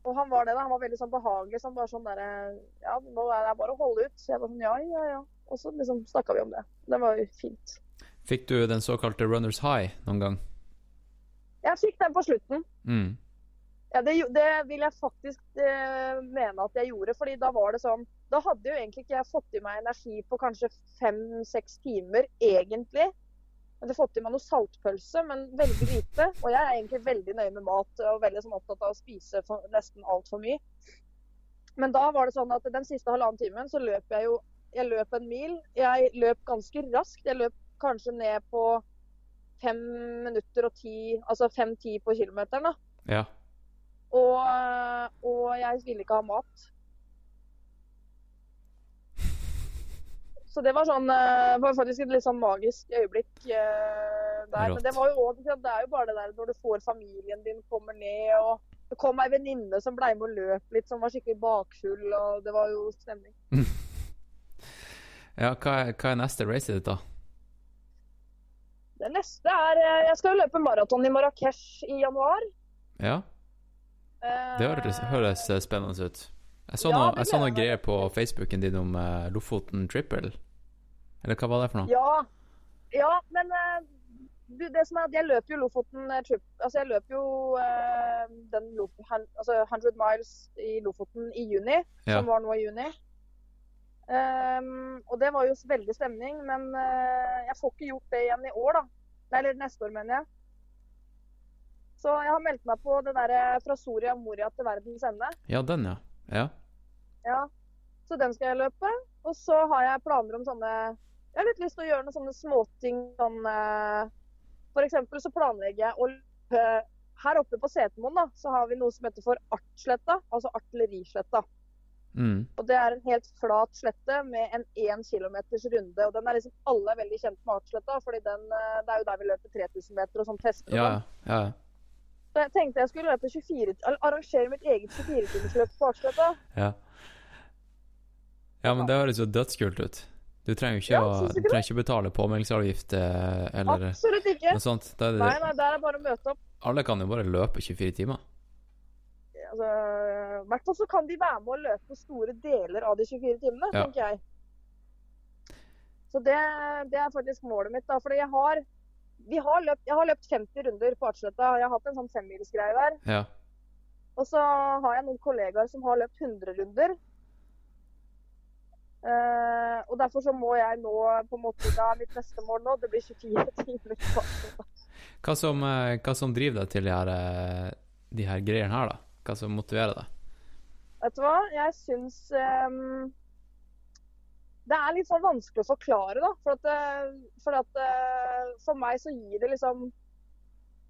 Og han var det, da. Han var veldig sånn behagelig. Så han var sånn derre Ja, nå er det bare å holde ut. Så jeg var sånn Ja, ja, ja. Og så liksom snakka vi om det. Det var jo fint. Fikk du den såkalte runners high noen gang? Jeg fikk den på slutten. Mm. Ja, det, det vil jeg faktisk eh, mene at jeg gjorde. fordi da var det sånn Da hadde jo egentlig ikke jeg fått i meg energi på kanskje fem-seks timer, egentlig. Jeg hadde fått i meg noe saltpølse, men veldig lite. Og jeg er egentlig veldig nøye med mat og veldig sånn opptatt av å spise for, nesten altfor mye. Men da var det sånn at den siste halvannen timen så løp jeg jo Jeg løp en mil. Jeg løp ganske raskt. Jeg løp kanskje ned på fem minutter og ti Altså fem-ti på kilometeren, da. Ja. Og, og jeg ville ikke ha mat. Så det var sånn Det var faktisk et litt sånn magisk øyeblikk eh, der. Rått. Men det var jo også, det er jo bare det der når du får familien din kommer ned, og det kom ei venninne som ble med og løp litt, som var skikkelig bakfull, og det var jo stemning. ja hva, er, hva er neste racet ditt, da? Det neste er eh, Jeg skal jo løpe maraton i Marrakech i januar. Ja, Eh, det høres, høres spennende ut. Jeg så, Ja, noe, jeg så noe greier på Facebooken din om eh, Lofoten Triple. Eller hva var det for noe? Ja, ja men du, det som er at jeg løper jo Lofoten trip. Altså jeg løper jo den Lof han, altså 100 miles i Lofoten i juni, Ja. som var nå i juni. Ehm, og det var jo veldig stemning, men uh, jeg får ikke gjort det igjen i år, da. Nei, eller neste år, mener jeg. Så jeg har meldt meg på det derre fra Soria Moria til verdens ende. Ja, den, ja. Ja. Ja, så den skal jeg løpe. Og så har jeg planer om sånne Jeg har litt lyst til å gjøre noen sånne småting sånn uh, For eksempel så planlegger jeg å løpe Her oppe på Setermoen da, så har vi noe som heter for Artsletta, altså artillerisletta. Mm. Og det er en helt flat slette med en 1 km runde. Og den er liksom alle er veldig kjent med Artsletta, fordi den, eh, det er jo der vi løper 3000 meter og sånn tester Ja, sånn. ja. ja. Så jeg tenkte jeg skulle løpe 24, arrangere mitt eget 24-timersløp på Artsletta. Ja. Ja, men det høres jo dødskult ut. Du trenger jo ikke, Ja, å, trenger ikke betale påmeldingsavgift eh, eller Absolutt ikke. noe sånt. Det, Nei, nei, der er bare å møte opp. Alle kan jo bare løpe 24 timer. Altså, I hvert fall så kan de være med å løpe store deler av de 24 timene, Ja. tenker jeg. Så det, det er faktisk målet mitt. da, fordi jeg har, vi har løpt, jeg har løpt 50 runder på Artsletta. Jeg har hatt en sånn femmilsgreie der. Ja. Og så har jeg noen kollegaer som har løpt 100 runder. Uh, og derfor så må jeg nå på en måte, er mitt neste mål nå. Det blir 24 timer. på. Hva som, eh, hva som driver deg til de her, eh, de her greiene her, da? Hva som motiverer deg? Vet du hva? Jeg syns um, Det er litt sånn vanskelig å forklare, da. For, at, for, at, eh, for meg så gir det liksom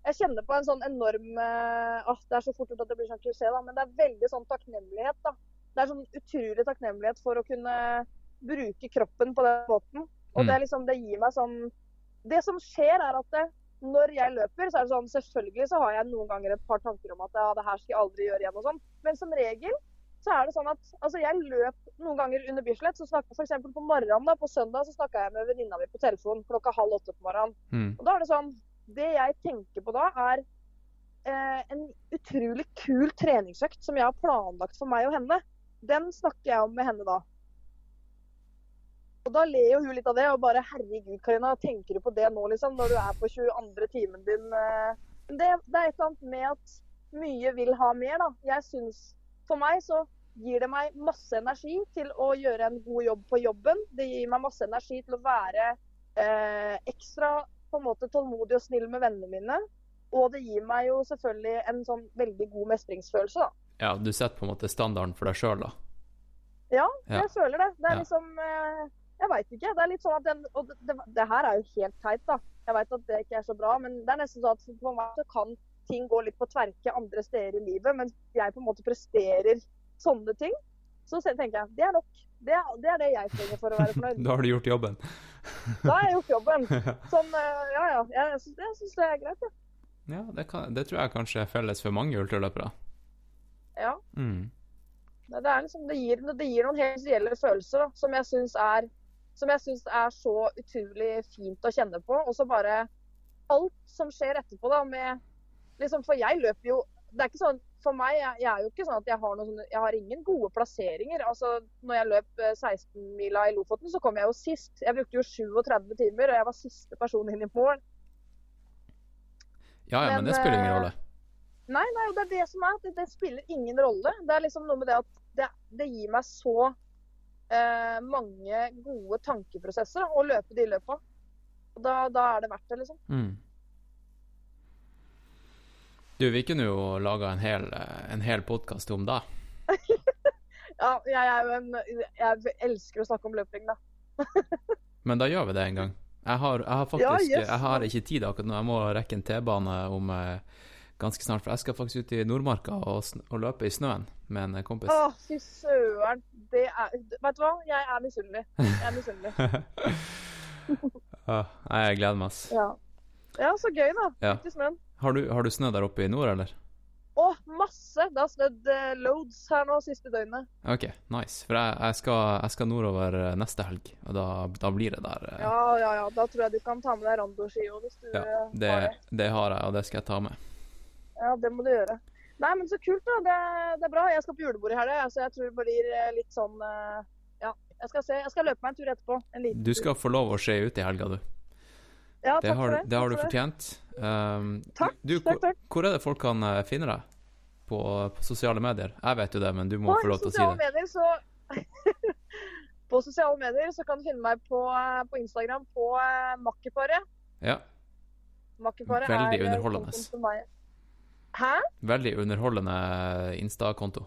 Jeg kjenner på en sånn enorm eh, ah, Det er så fort at det blir sånn klisjé, da. Men det er veldig sånn takknemlighet, da. Det er sånn utrolig takknemlighet for å kunne bruke kroppen på den måten. Og Mm. det er liksom Det gir meg sånn Det som skjer, er at det, når jeg løper, så er det sånn Selvfølgelig så har jeg noen ganger et par tanker om at ja, det her skal jeg aldri gjøre igjen og sånn. Men som regel så er det sånn at altså jeg løp noen ganger under Bislett. Så snakka f.eks. på morgenen da, på søndag så snakka jeg med venninna mi på telefon klokka halv åtte på morgenen. Mm. Og da er det sånn Det jeg tenker på da, er eh, en utrolig kul treningsøkt som jeg har planlagt for meg og henne. Den snakker jeg om med henne da. Og da ler jo hun litt av det og bare Herregud, Karina, tenker du på det nå, liksom? Når du er på 22. timen din? eh?» Det, det er et eller annet med at mye vil ha mer, da. Jeg syns For meg så gir det meg masse energi til å gjøre en god jobb på jobben. Det gir meg masse energi til å være eh, ekstra på en måte tålmodig og snill med vennene mine. Og det gir meg jo selvfølgelig en sånn veldig god mestringsfølelse, da. Ja, du setter på en måte standarden for deg sjøl, da. Ja, Ja. jeg føler det. Det er Ja. liksom eh, Jeg veit ikke. Det er litt sånn at den Og det, det, det her er jo helt teit, da. Jeg veit at det ikke er så bra, men det er nesten sånn at for meg så kan ting gå litt på tverke andre steder i livet, mens jeg på en måte presterer sånne ting. Så tenker jeg det er nok. Det er det, er det jeg trenger for å være fornøyd. Da har du gjort jobben. Da har jeg gjort jobben. Sånn, eh, ja ja. Jeg jeg syns det er greit, jeg. Ja, det, kan, det tror jeg kanskje er felles for mange ultraløpere. Ja. Mm. Det, det, er liksom, det, gir, det gir noen helt reelle følelser da, som jeg syns er som jeg syns er så utrolig fint å kjenne på. Og så bare alt som skjer etterpå, da, med liksom, For jeg løper jo Det er ikke sånn For meg, jeg, jeg er jo ikke sånn at jeg har noen Jeg har ingen gode plasseringer. Altså, når jeg løp eh, 16-mila i Lofoten, så kom jeg jo sist. Jeg brukte jo 37 timer, og jeg var siste person inn i mål. Ja, ja, men, Men, det spiller ingen eh, rolle. Nei, nei, det er det som er. Det, det spiller ingen rolle. Det er liksom noe med det at det, det gir meg så eh, mange gode tankeprosesser å løpe de løpa. Og da, da er det verdt det, liksom. Mm. Du, vi kunne jo laga en hel, eh, en hel podkast om deg. Ja, jeg er jo en Jeg elsker å snakke om løping, da. Men da gjør vi det en gang. Jeg har, jeg har faktisk Ja, yes. Jeg har ikke tid akkurat nå. Jeg må rekke en T-bane om eh, ganske snart. For jeg skal faktisk ut i Nordmarka og, og løpe i snøen med en kompis. Å, fy søren. Det er Vet du hva? Jeg er misunnelig. Jeg er misunnelig. Ah, jeg gleder meg, ass. Ja. ja, så gøy, da. Ja. Ut i snøen. Har du, har du snø der oppe i nord, eller? Å, masse! Det har snødd eh, loads her nå siste døgnet. OK, nice. For jeg, jeg, skal, jeg skal nordover eh, neste helg, og da, da blir det der. eh, Ja, ja, ja. Da tror jeg du kan ta med deg randoski òg, hvis du Ja, det, har det. det har jeg, og det skal jeg ta med. Ja, det må du gjøre. Nei, men så kult, da. Det, det er bra. Jeg skal på julebord i helga, så jeg tror det blir eh, litt sånn eh, ja, Jeg skal se, jeg skal løpe meg en tur etterpå. En liten Du skal få lov å se ut i helga, du. Ja, Ja, Det takk har, for det. det har du fortjent. Um, Takk, du, takk, hvor, hvor er det folk kan eh, finne deg? På, på sosiale medier? Jeg vet jo det, men du må få lov til å si det. medier så På sosiale medier så kan du finne meg på, på Instagram på Makkerparet. Ja. Makkerparet er, Veldig underholdende. Hæ? Veldig underholdende Insta-konto.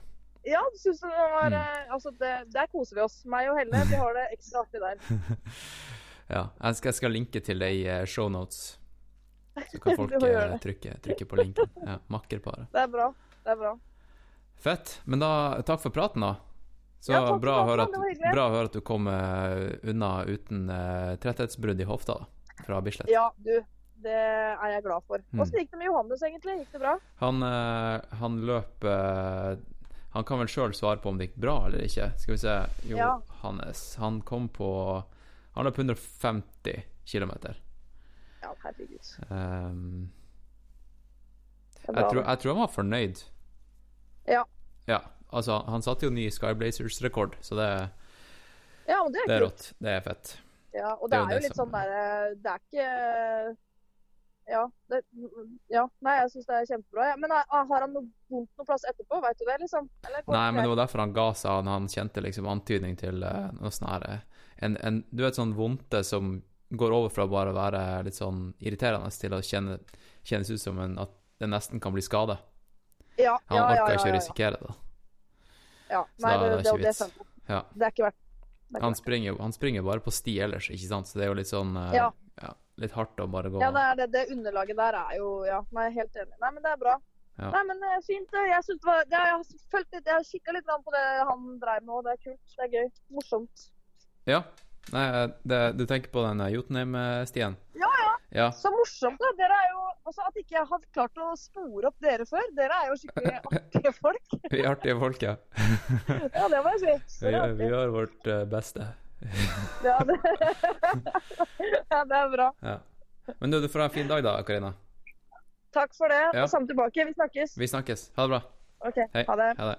Ja, du syns det var Mm. eh, Altså, det, der koser vi oss. Meg og Helle, vi har det ekstra artig der. Ja, jeg skal, jeg skal linke til det i eh, shownotes. Så kan folk eh, trykke, trykke på linken. Ja, Makkerparet. Det er bra. Det er bra. Fett. Men da, takk for praten, da. Så Ja, bra, å høre at, du kom unna uten uh, tretthetsbrudd i hofta da, fra Bislett. Ja, du. Det er jeg glad for. Mm. Åssen gikk det med Johannes, egentlig? Gikk det bra? Han, eh, han løp eh, Han kan vel sjøl svare på om det gikk bra eller ikke. Skal vi se. Johannes, Ja. Han kom på Han løp 150 km. Ja, herregud. Um, jeg, tror, jeg tror han var fornøyd. Ja. Ja, altså, han satte jo ny Skyblazers-rekord, så det, Ja, det er det er rått. Det er fett. Ja, og Det det er jo jo det litt som- sånn derre Det er ikke Ja. Det, ja. Nei, jeg syns det er kjempebra. Ja. Men er- har han noe vondt noe plass etterpå? Veit du det, liksom? Eller Nei, men det var derfor han ga seg. Han, han kjente liksom antydning til uh, noe sånn her eh, en, en, Du vet sånn vondte som går over fra bare å være litt sånn irriterende til å kjenne, kjennes ut som en, at det nesten kan bli skade. Ja, Han ja, orka ikke å risikere det. Ja. Nei, det, det, er ikke vits. Ja. Det er ikke verdt er Han springer han springer bare på sti ellers, ikke sant? Så det er jo litt sånn eh, Ja. Litt hardt å bare gå Ja, det, er det, det underlaget der er jo Ja, nei, er helt enig. Nei, men det er bra. Ja. Nei, men eh, fint. det. Jeg synes det var det, Jeg har følt litt Jeg kikka litt på det han dreiv med, og det er kult. Det er gøy. Morsomt. Ja. Nei, eh, det, du tenker på den eh, Jotunheim-stien? Ja, ja. Ja. Så morsomt. da. Dere er jo Altså, at ikke jeg har klart å spore opp dere før. Dere er jo skikkelig artige folk. Vi er artige folk, ja. Ja, det må jeg si. Vi, er vi gjør vårt eh, beste. Ja, det, ja, det er bra. Ja. Men du, du får ha en fin dag, da, Karina. Takk for det. Ja. Og samme tilbake. Vi snakkes. Vi snakkes. Ha det bra. OK. Hei. Ha det. Ha det.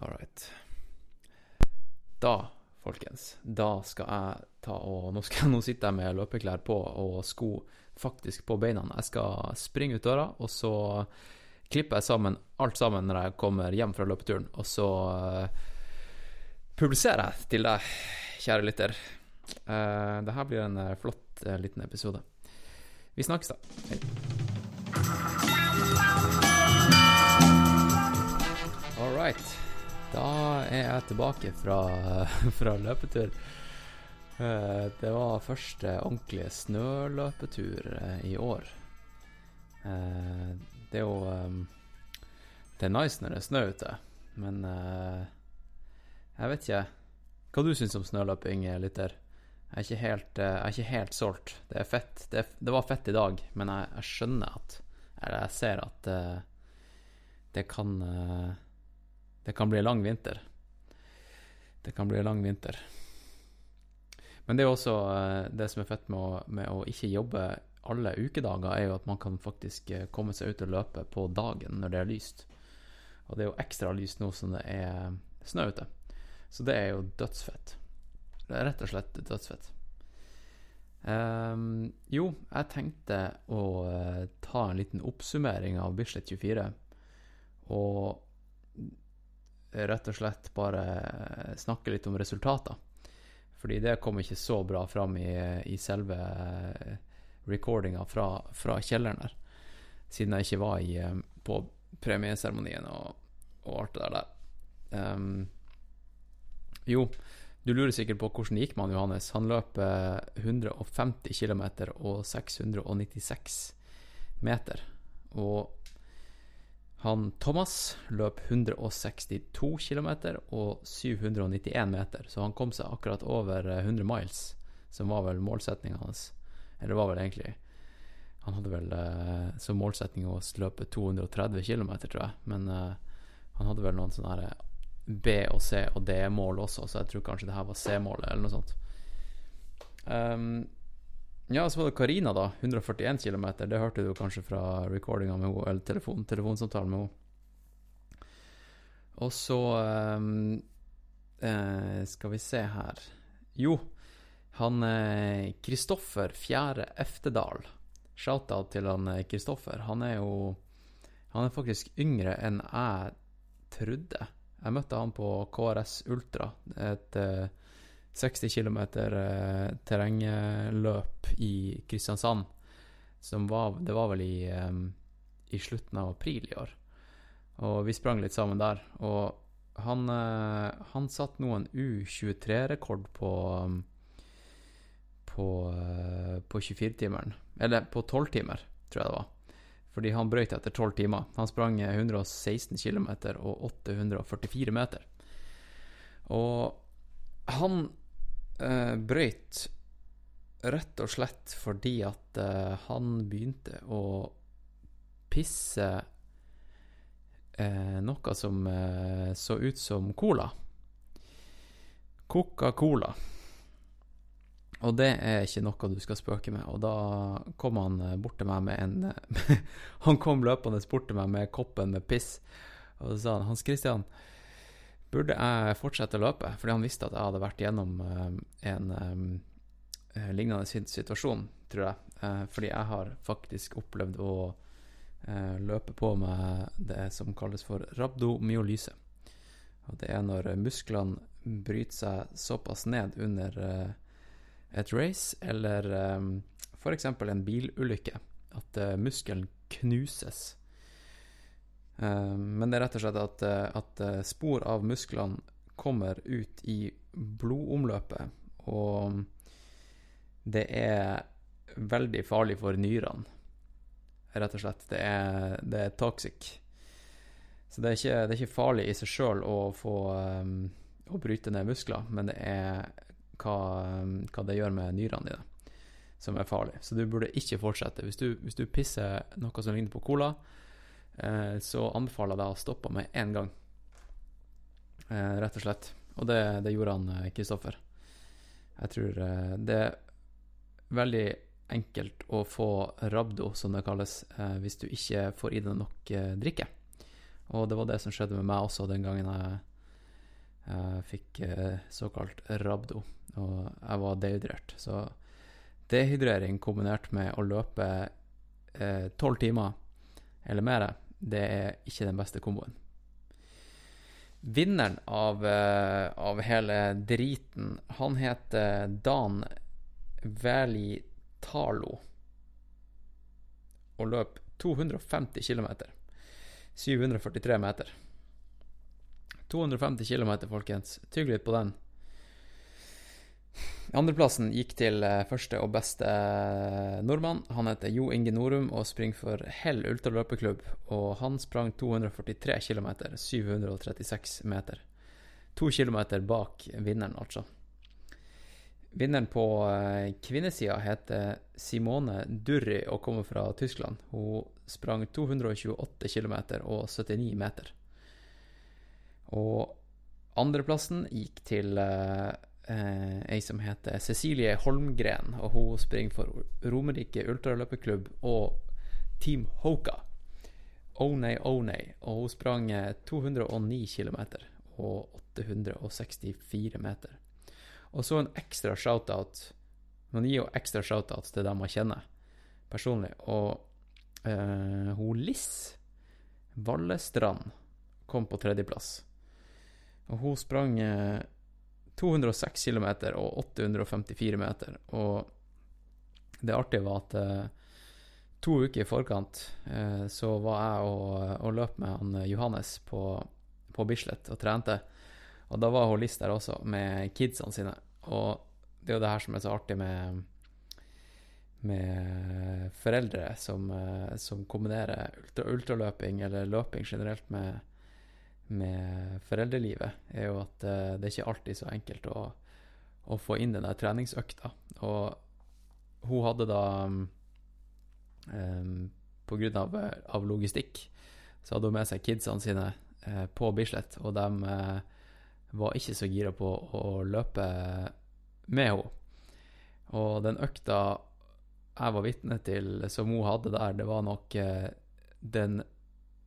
All right. Da, folkens, da skal jeg ta og Nå, skal, nå sitter jeg med løpeklær på og sko faktisk på beina. Jeg skal springe ut døra, og så klipper jeg sammen alt sammen når jeg kommer hjem fra løpeturen, og så eh, publiserer jeg til deg, kjære lytter. Uh, det her blir en eh, flott liten episode. Vi snakkes, da. Hei. All right. Da er jeg tilbake fra, fra løpetur. Det var første ordentlige snøløpetur eh, i år. Det er jo um, Det er nice når det er snø ute, men uh, jeg vet ikke hva du syns om snøløping, lytter. Jeg er ikke helt, eh, jeg er ikke helt solgt. Det er fett. Det, er, det var fett i dag, men jeg, jeg skjønner at Eller jeg ser at uh, det kan uh, Det kan bli lang vinter. Det kan bli lang vinter. Men det er også uh, det som er fett med å, med å ikke jobbe alle ukedager, er jo at man kan faktisk eh, komme seg ut og løpe på dagen når det er lyst. Og det er jo ekstra lyst nå som det er snø ute. Så det er jo dødsfett. Det er rett og slett dødsfett. Um, jo, jeg tenkte å eh, ta en liten oppsummering av Bislett 24. Og rett og slett bare snakke litt om resultater. Fordi det kom ikke så bra fram i, i selve recordinga fra, fra kjelleren der. Siden jeg ikke var i, eh, på premieseremonien og, og alt det der. Um, jo, du lurer sikkert på hvordan gikk man, Johannes. Han løp eh, 150 km og 696 meter. Og han Thomas løp 162 km og 791 meter, så han kom seg akkurat over eh, 100 miles, som var vel målsettinga hans. Eller det var vel egentlig Han hadde vel eh, som målsetting å løpe 230 km, tror jeg, men eh, han hadde vel noen sånne her B- og C- og D-mål også, så jeg tror kanskje det her var C-målet, eller noe sånt. Um, ja, så var det Karina, da. 141 km. Det hørte du kanskje fra recordinga med henne, eller telefon, telefonsamtalen med henne. Og så um, eh, Skal vi se her Jo, han eh, Kristoffer Fjære Eftedal. Shout-out til han eh, Kristoffer. Han er jo Han er faktisk yngre enn jeg trodde. Jeg møtte han på KRS Ultra, et eh, 60 km eh, terrengløp i Kristiansand. Som var Det var vel i, eh, i slutten av april i år. Og vi sprang litt sammen der. Og han, eh, han satte nå en U23-rekord på på, eh, på 24-timeren. Eller på 12-timer, tror jeg det var. Fordi han brøyt etter 12 timer. Han sprang 116 km og 844 meter. Og han eh, brøyt rett og slett fordi at eh, han begynte å pisse eh, noe som eh, så ut som cola. Coca-Cola. Og det er ikke noe du skal spøke med. Og da kom han eh, bort til meg med en Han kom løpende bort til meg med koppen med piss, og så sa han Hans Christian, burde jeg fortsette å løpe? Fordi han visste at jeg hadde vært gjennom eh, en eh, lignende situasjon, tror jeg. Fordi jeg har faktisk opplevd å løpe på med det som kalles for rabdomyolyse. Og det er når musklene bryter seg såpass ned under et race, eller um, f.eks. en bilulykke, at uh, muskelen knuses. Eh, men det er rett og slett at, eh, at eh, spor av musklene kommer ut i blodomløpet, og det er veldig farlig for nyrene, rett og slett. Det er, det er toxic. Så det er ikke, det er ikke farlig i seg sjøl å få um, å bryte ned muskler, men det er hva, hva det gjør med nyrene dine, som er farlig. Så du burde ikke fortsette. Hvis du, hvis du pisser noe som ligner på cola, eh, så anbefaler jeg deg å stoppe med en gang. Eh, rett og slett. Og det, det gjorde han, eh, Kristoffer. Jeg tror eh, det er veldig enkelt å få rabdo, som det kalles, eh, hvis du ikke får i deg nok eh, drikke. Og det var det som skjedde med meg også den gangen jeg jeg fikk eh, såkalt rabdo, og jeg var dehydrert. Så dehydrering kombinert med å løpe tolv timer eller mer, det er ikke den beste komboen. Vinneren av, eh, av hele driten, han heter Dan Velitalo og løp 250 km. 743 meter. 250 km, folkens. Tygg litt på den. Andreplassen gikk til eh, første og beste eh, nordmann. Han heter Jo Inge Norum og springer for Hell ultraløpeklubb. Og han sprang 243 km, 736 meter. To kilometer bak vinneren, altså. Vinneren på eh, kvinnesida heter Simone Durri og kommer fra Tyskland. Hun sprang 228 km og 79 meter. Og andreplassen gikk til eh, eh, ei som heter Cecilie Holmgren, og hun springer for Romerike ultraløpeklubb og Team Hoka. Oh nei, oh. Og hun sprang eh, 209 km og 864 meter. Og så en ekstra shout-out. Man gir jo ekstra shout-out til dem man kjenner personlig. Og eh, hun Liss Vallestrand kom på tredjeplass. Og hun sprang eh, 206 km og 854 meter. Og det artige var at eh, to uker i forkant eh, så var jeg og, og løp med han eh, Johannes på, på Bislett og trente. Og da var hun Liss der også, med kidsene sine. Og det er jo det her som er så artig med med foreldre som, eh, som kombinerer ultra, ultraløping eller løping generelt med, med foreldrelivet, er jo at eh, det er ikke alltid så enkelt å, å få inn den der treningsøkta. Og hun hadde da um, På grunn av, av logistikk så hadde hun med seg kidsene sine uh, på Bislett, og de uh, var ikke så gira på å løpe med henne. Og den økta jeg var vitne til, som hun hadde der, det var nok uh, den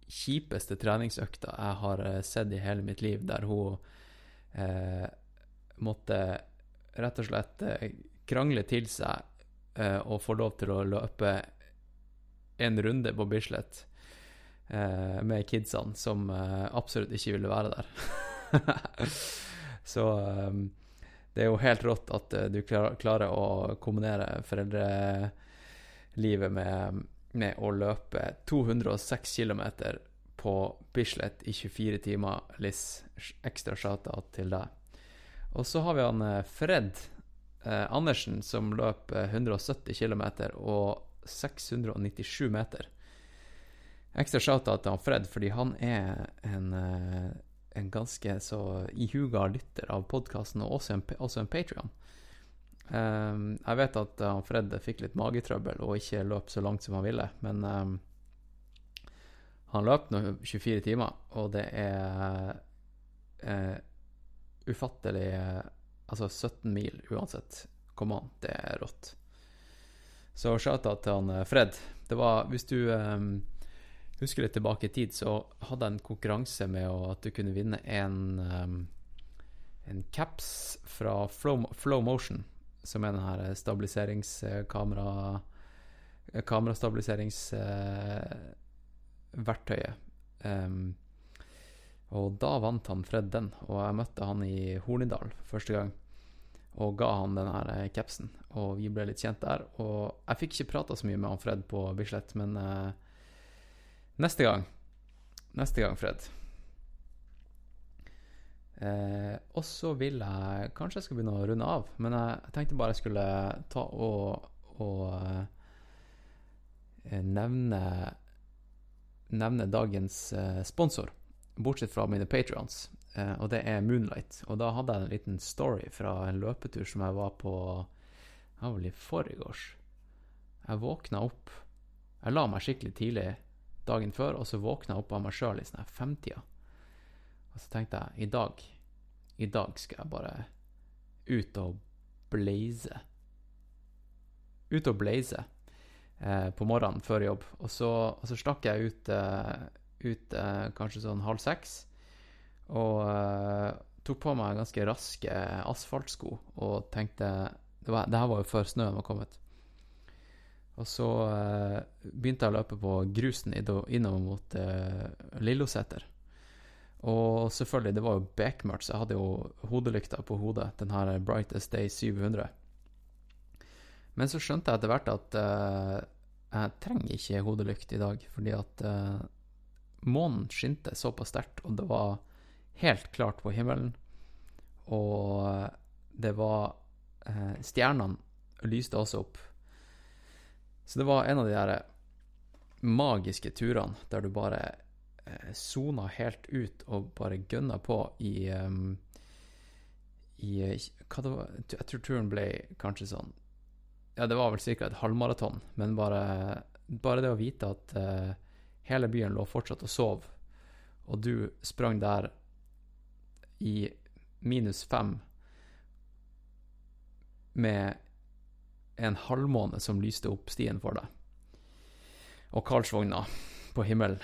kjipeste treningsøkta jeg har eh, sett i hele mitt liv, der hun eh, måtte rett og slett eh, krangle til seg eh, og få lov til å løpe en runde på Bislett eh, med kidsene som eh, absolutt ikke ville være der. Så det er jo helt rått at du klar, klarer å kombinere foreldrelivet med, med å løpe 206 km på Bislett i 24 timer. Liss, ekstra shout-out til deg. Og så har vi han eh, Fred eh, Andersen, som løp eh, 170 km og 697 meter. Ekstra shout-out til han Fred, fordi han er en, eh, en ganske så ihuga lytter av podkasten, og også en, også en Patrion. Jeg vet at han Fred fikk litt magetrøbbel og ikke løp så langt som han ville, men ehm, han løp nå 24 timer, og det er eh, ufattelig eh, Altså 17 mil uansett. Kom an, det er rått. Så shout-out til han eh, Fred. Det var Hvis du eh, husker litt tilbake i tid, så hadde jeg en konkurranse med at du kunne vinne en eh, en caps fra Flow, Flow Motion, som er den her stabiliseringskamera eh, Kamerastabiliseringsverktøyet. Um, og da vant han Fred den, og jeg møtte han i Hornindal første gang. Og ga han den her eh, capsen, og vi ble litt kjent der. Og jeg fikk ikke prata så mye med han Fred på Bislett, men uh, neste gang Neste gang, Fred. Eh, og så vil jeg Kanskje jeg skal begynne å runde av, men jeg, jeg tenkte bare jeg skulle ta og, og eh, nevne Nevne dagens eh, sponsor bortsett fra mine patrions, eh, og det er Moonlight. Og da hadde jeg en liten story fra en løpetur som jeg var på Det var vel i forgårs. Jeg våkna opp Jeg la meg skikkelig tidlig dagen før, og så våkna jeg opp av meg sjøl i sånn femtida. Og så tenkte jeg i dag I dag skal jeg bare ut og blaze. Ut og blaze eh, på morgenen før jobb. Og så, og så stakk jeg ut uh, ut uh, kanskje sånn halv seks. Og uh, tok på meg ganske raske asfaltsko og tenkte Det, var, det her var jo før snøen var kommet. Og så begynte jeg å løpe på grusen innover mot Lilloseter. Og selvfølgelig, det var jo bekmørkt, så jeg hadde jo hodelykta på hodet. Den her Brightest Day 700. Men så skjønte jeg etter hvert at uh, jeg trenger ikke hodelykt i dag, fordi at uh, månen skinte såpass sterkt, og det var helt klart på himmelen. Og det var uh, Stjernene lyste også opp. Så det var en av de der magiske turene der du bare eh, sona helt ut og bare gønna på i um, i hva det var, Jeg tror turen ble kanskje sånn Ja, det var vel ca. et halvmaraton, men bare, bare det å vite at uh, hele byen lå fortsatt og sov, og du sprang der i minus fem med en halvmåne som lyste opp stien for deg, og Karlsvogna på himmelen.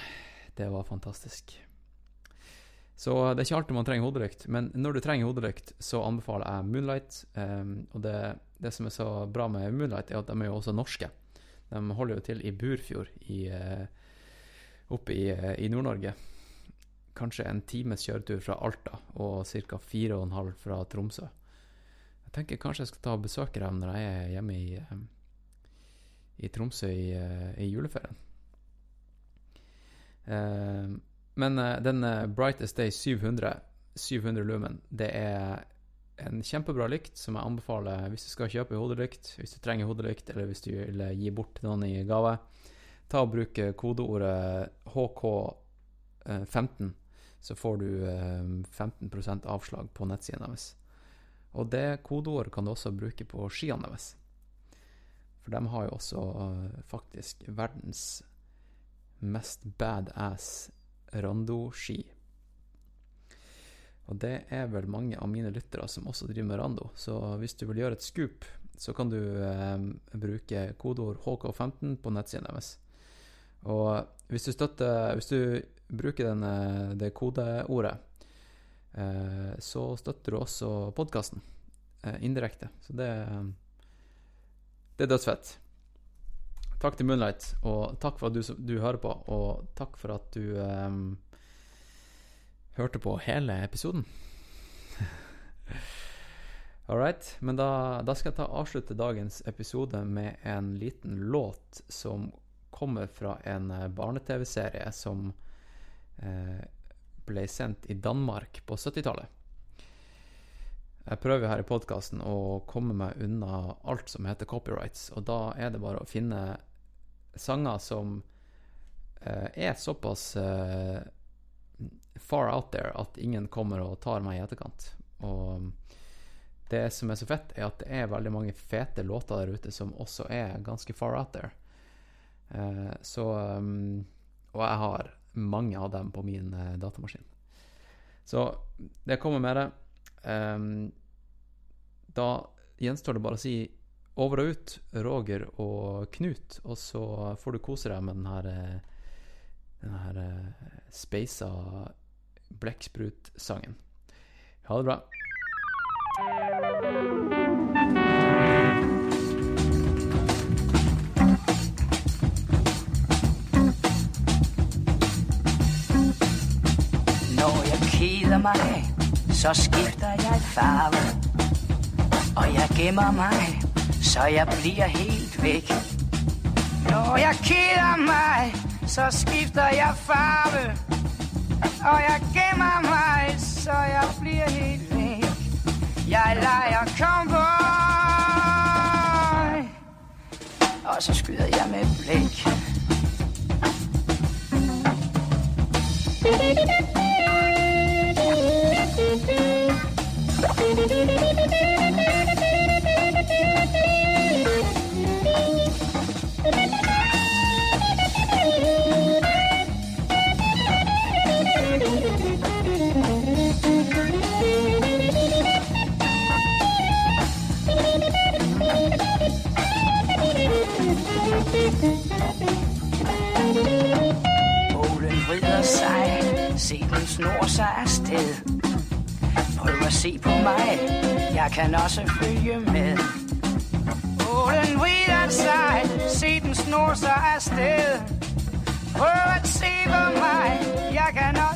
Det var fantastisk. Så det er ikke alltid man trenger hodelykt, men når du trenger hodelykt, så anbefaler jeg Moonlight. Um, og det, det som er så bra med Moonlight, er at de er jo også norske. De holder jo til i Burfjord i, uh, oppe i, uh, i Nord-Norge. Kanskje en times kjøretur fra Alta og ca. fire og en halv fra Tromsø. Jeg tenker kanskje jeg skal ta og besøke dem når jeg er hjemme i, um, i Tromsø i, i juleferien. Um, men eh, den eh, Brightest Day 700, 700 Lumen, det er en kjempebra lykt som jeg anbefaler hvis du skal kjøpe hodelykt, hvis du trenger hodelykt, eller hvis du vil eh, gi bort noen i gave. Ta og Bruk kodeordet HK15, så får du 15% avslag på nettsiden deres. Og det kodeordet kan du også bruke på skiene deres. For de har jo også faktisk verdens mest badass rando-ski. Og det er vel mange av mine lyttere som også driver med rando, så hvis du vil gjøre et scoop, så kan du eh, bruke kodeord HK15 på nettsiden deres. Og hvis du støtter Hvis du bruker den, eh, det kodeordet, eh, så støtter du også podkasten eh, indirekte. Så det, det er dødsfett. Takk til Moonlight, og takk for at du, du hører på, og takk for at du um, hørte på hele episoden. All right, men da, da skal jeg ta avslutte dagens episode med en liten låt som kommer fra en eh, barne-TV-serie som eh, ble sendt i Danmark på 70-tallet. Jeg prøver her i podkasten å komme meg unna alt som heter copyrights, og da er det bare å finne sanger som eh, er såpass eh, far out there at ingen kommer og tar meg i etterkant. Og det som er så fett, er at det er veldig mange fete låter der ute som også er ganske far out there. Eh, så um, Og jeg har mange av dem på min eh, datamaskin. Så det kommer med det. Ehm, da gjenstår det bare å si over og ut, Roger og Knut, og så får du kose deg med den her eh, den her eh, speisa blekksprutsangen. Ha det bra. Når jeg keder mig, så skifter jeg farve. Og jeg gemmer mig, så jeg bliver helt væk. Når jeg keder mig, så skifter jeg farve. Og jeg gemmer mig, så jeg bliver helt væk. Jeg. Og så skyder jeg med blik. Se på mig, jeg kan også følge med. Bålen wait outside. se den snor sig afsted. Prøv at se på mig, jeg kan også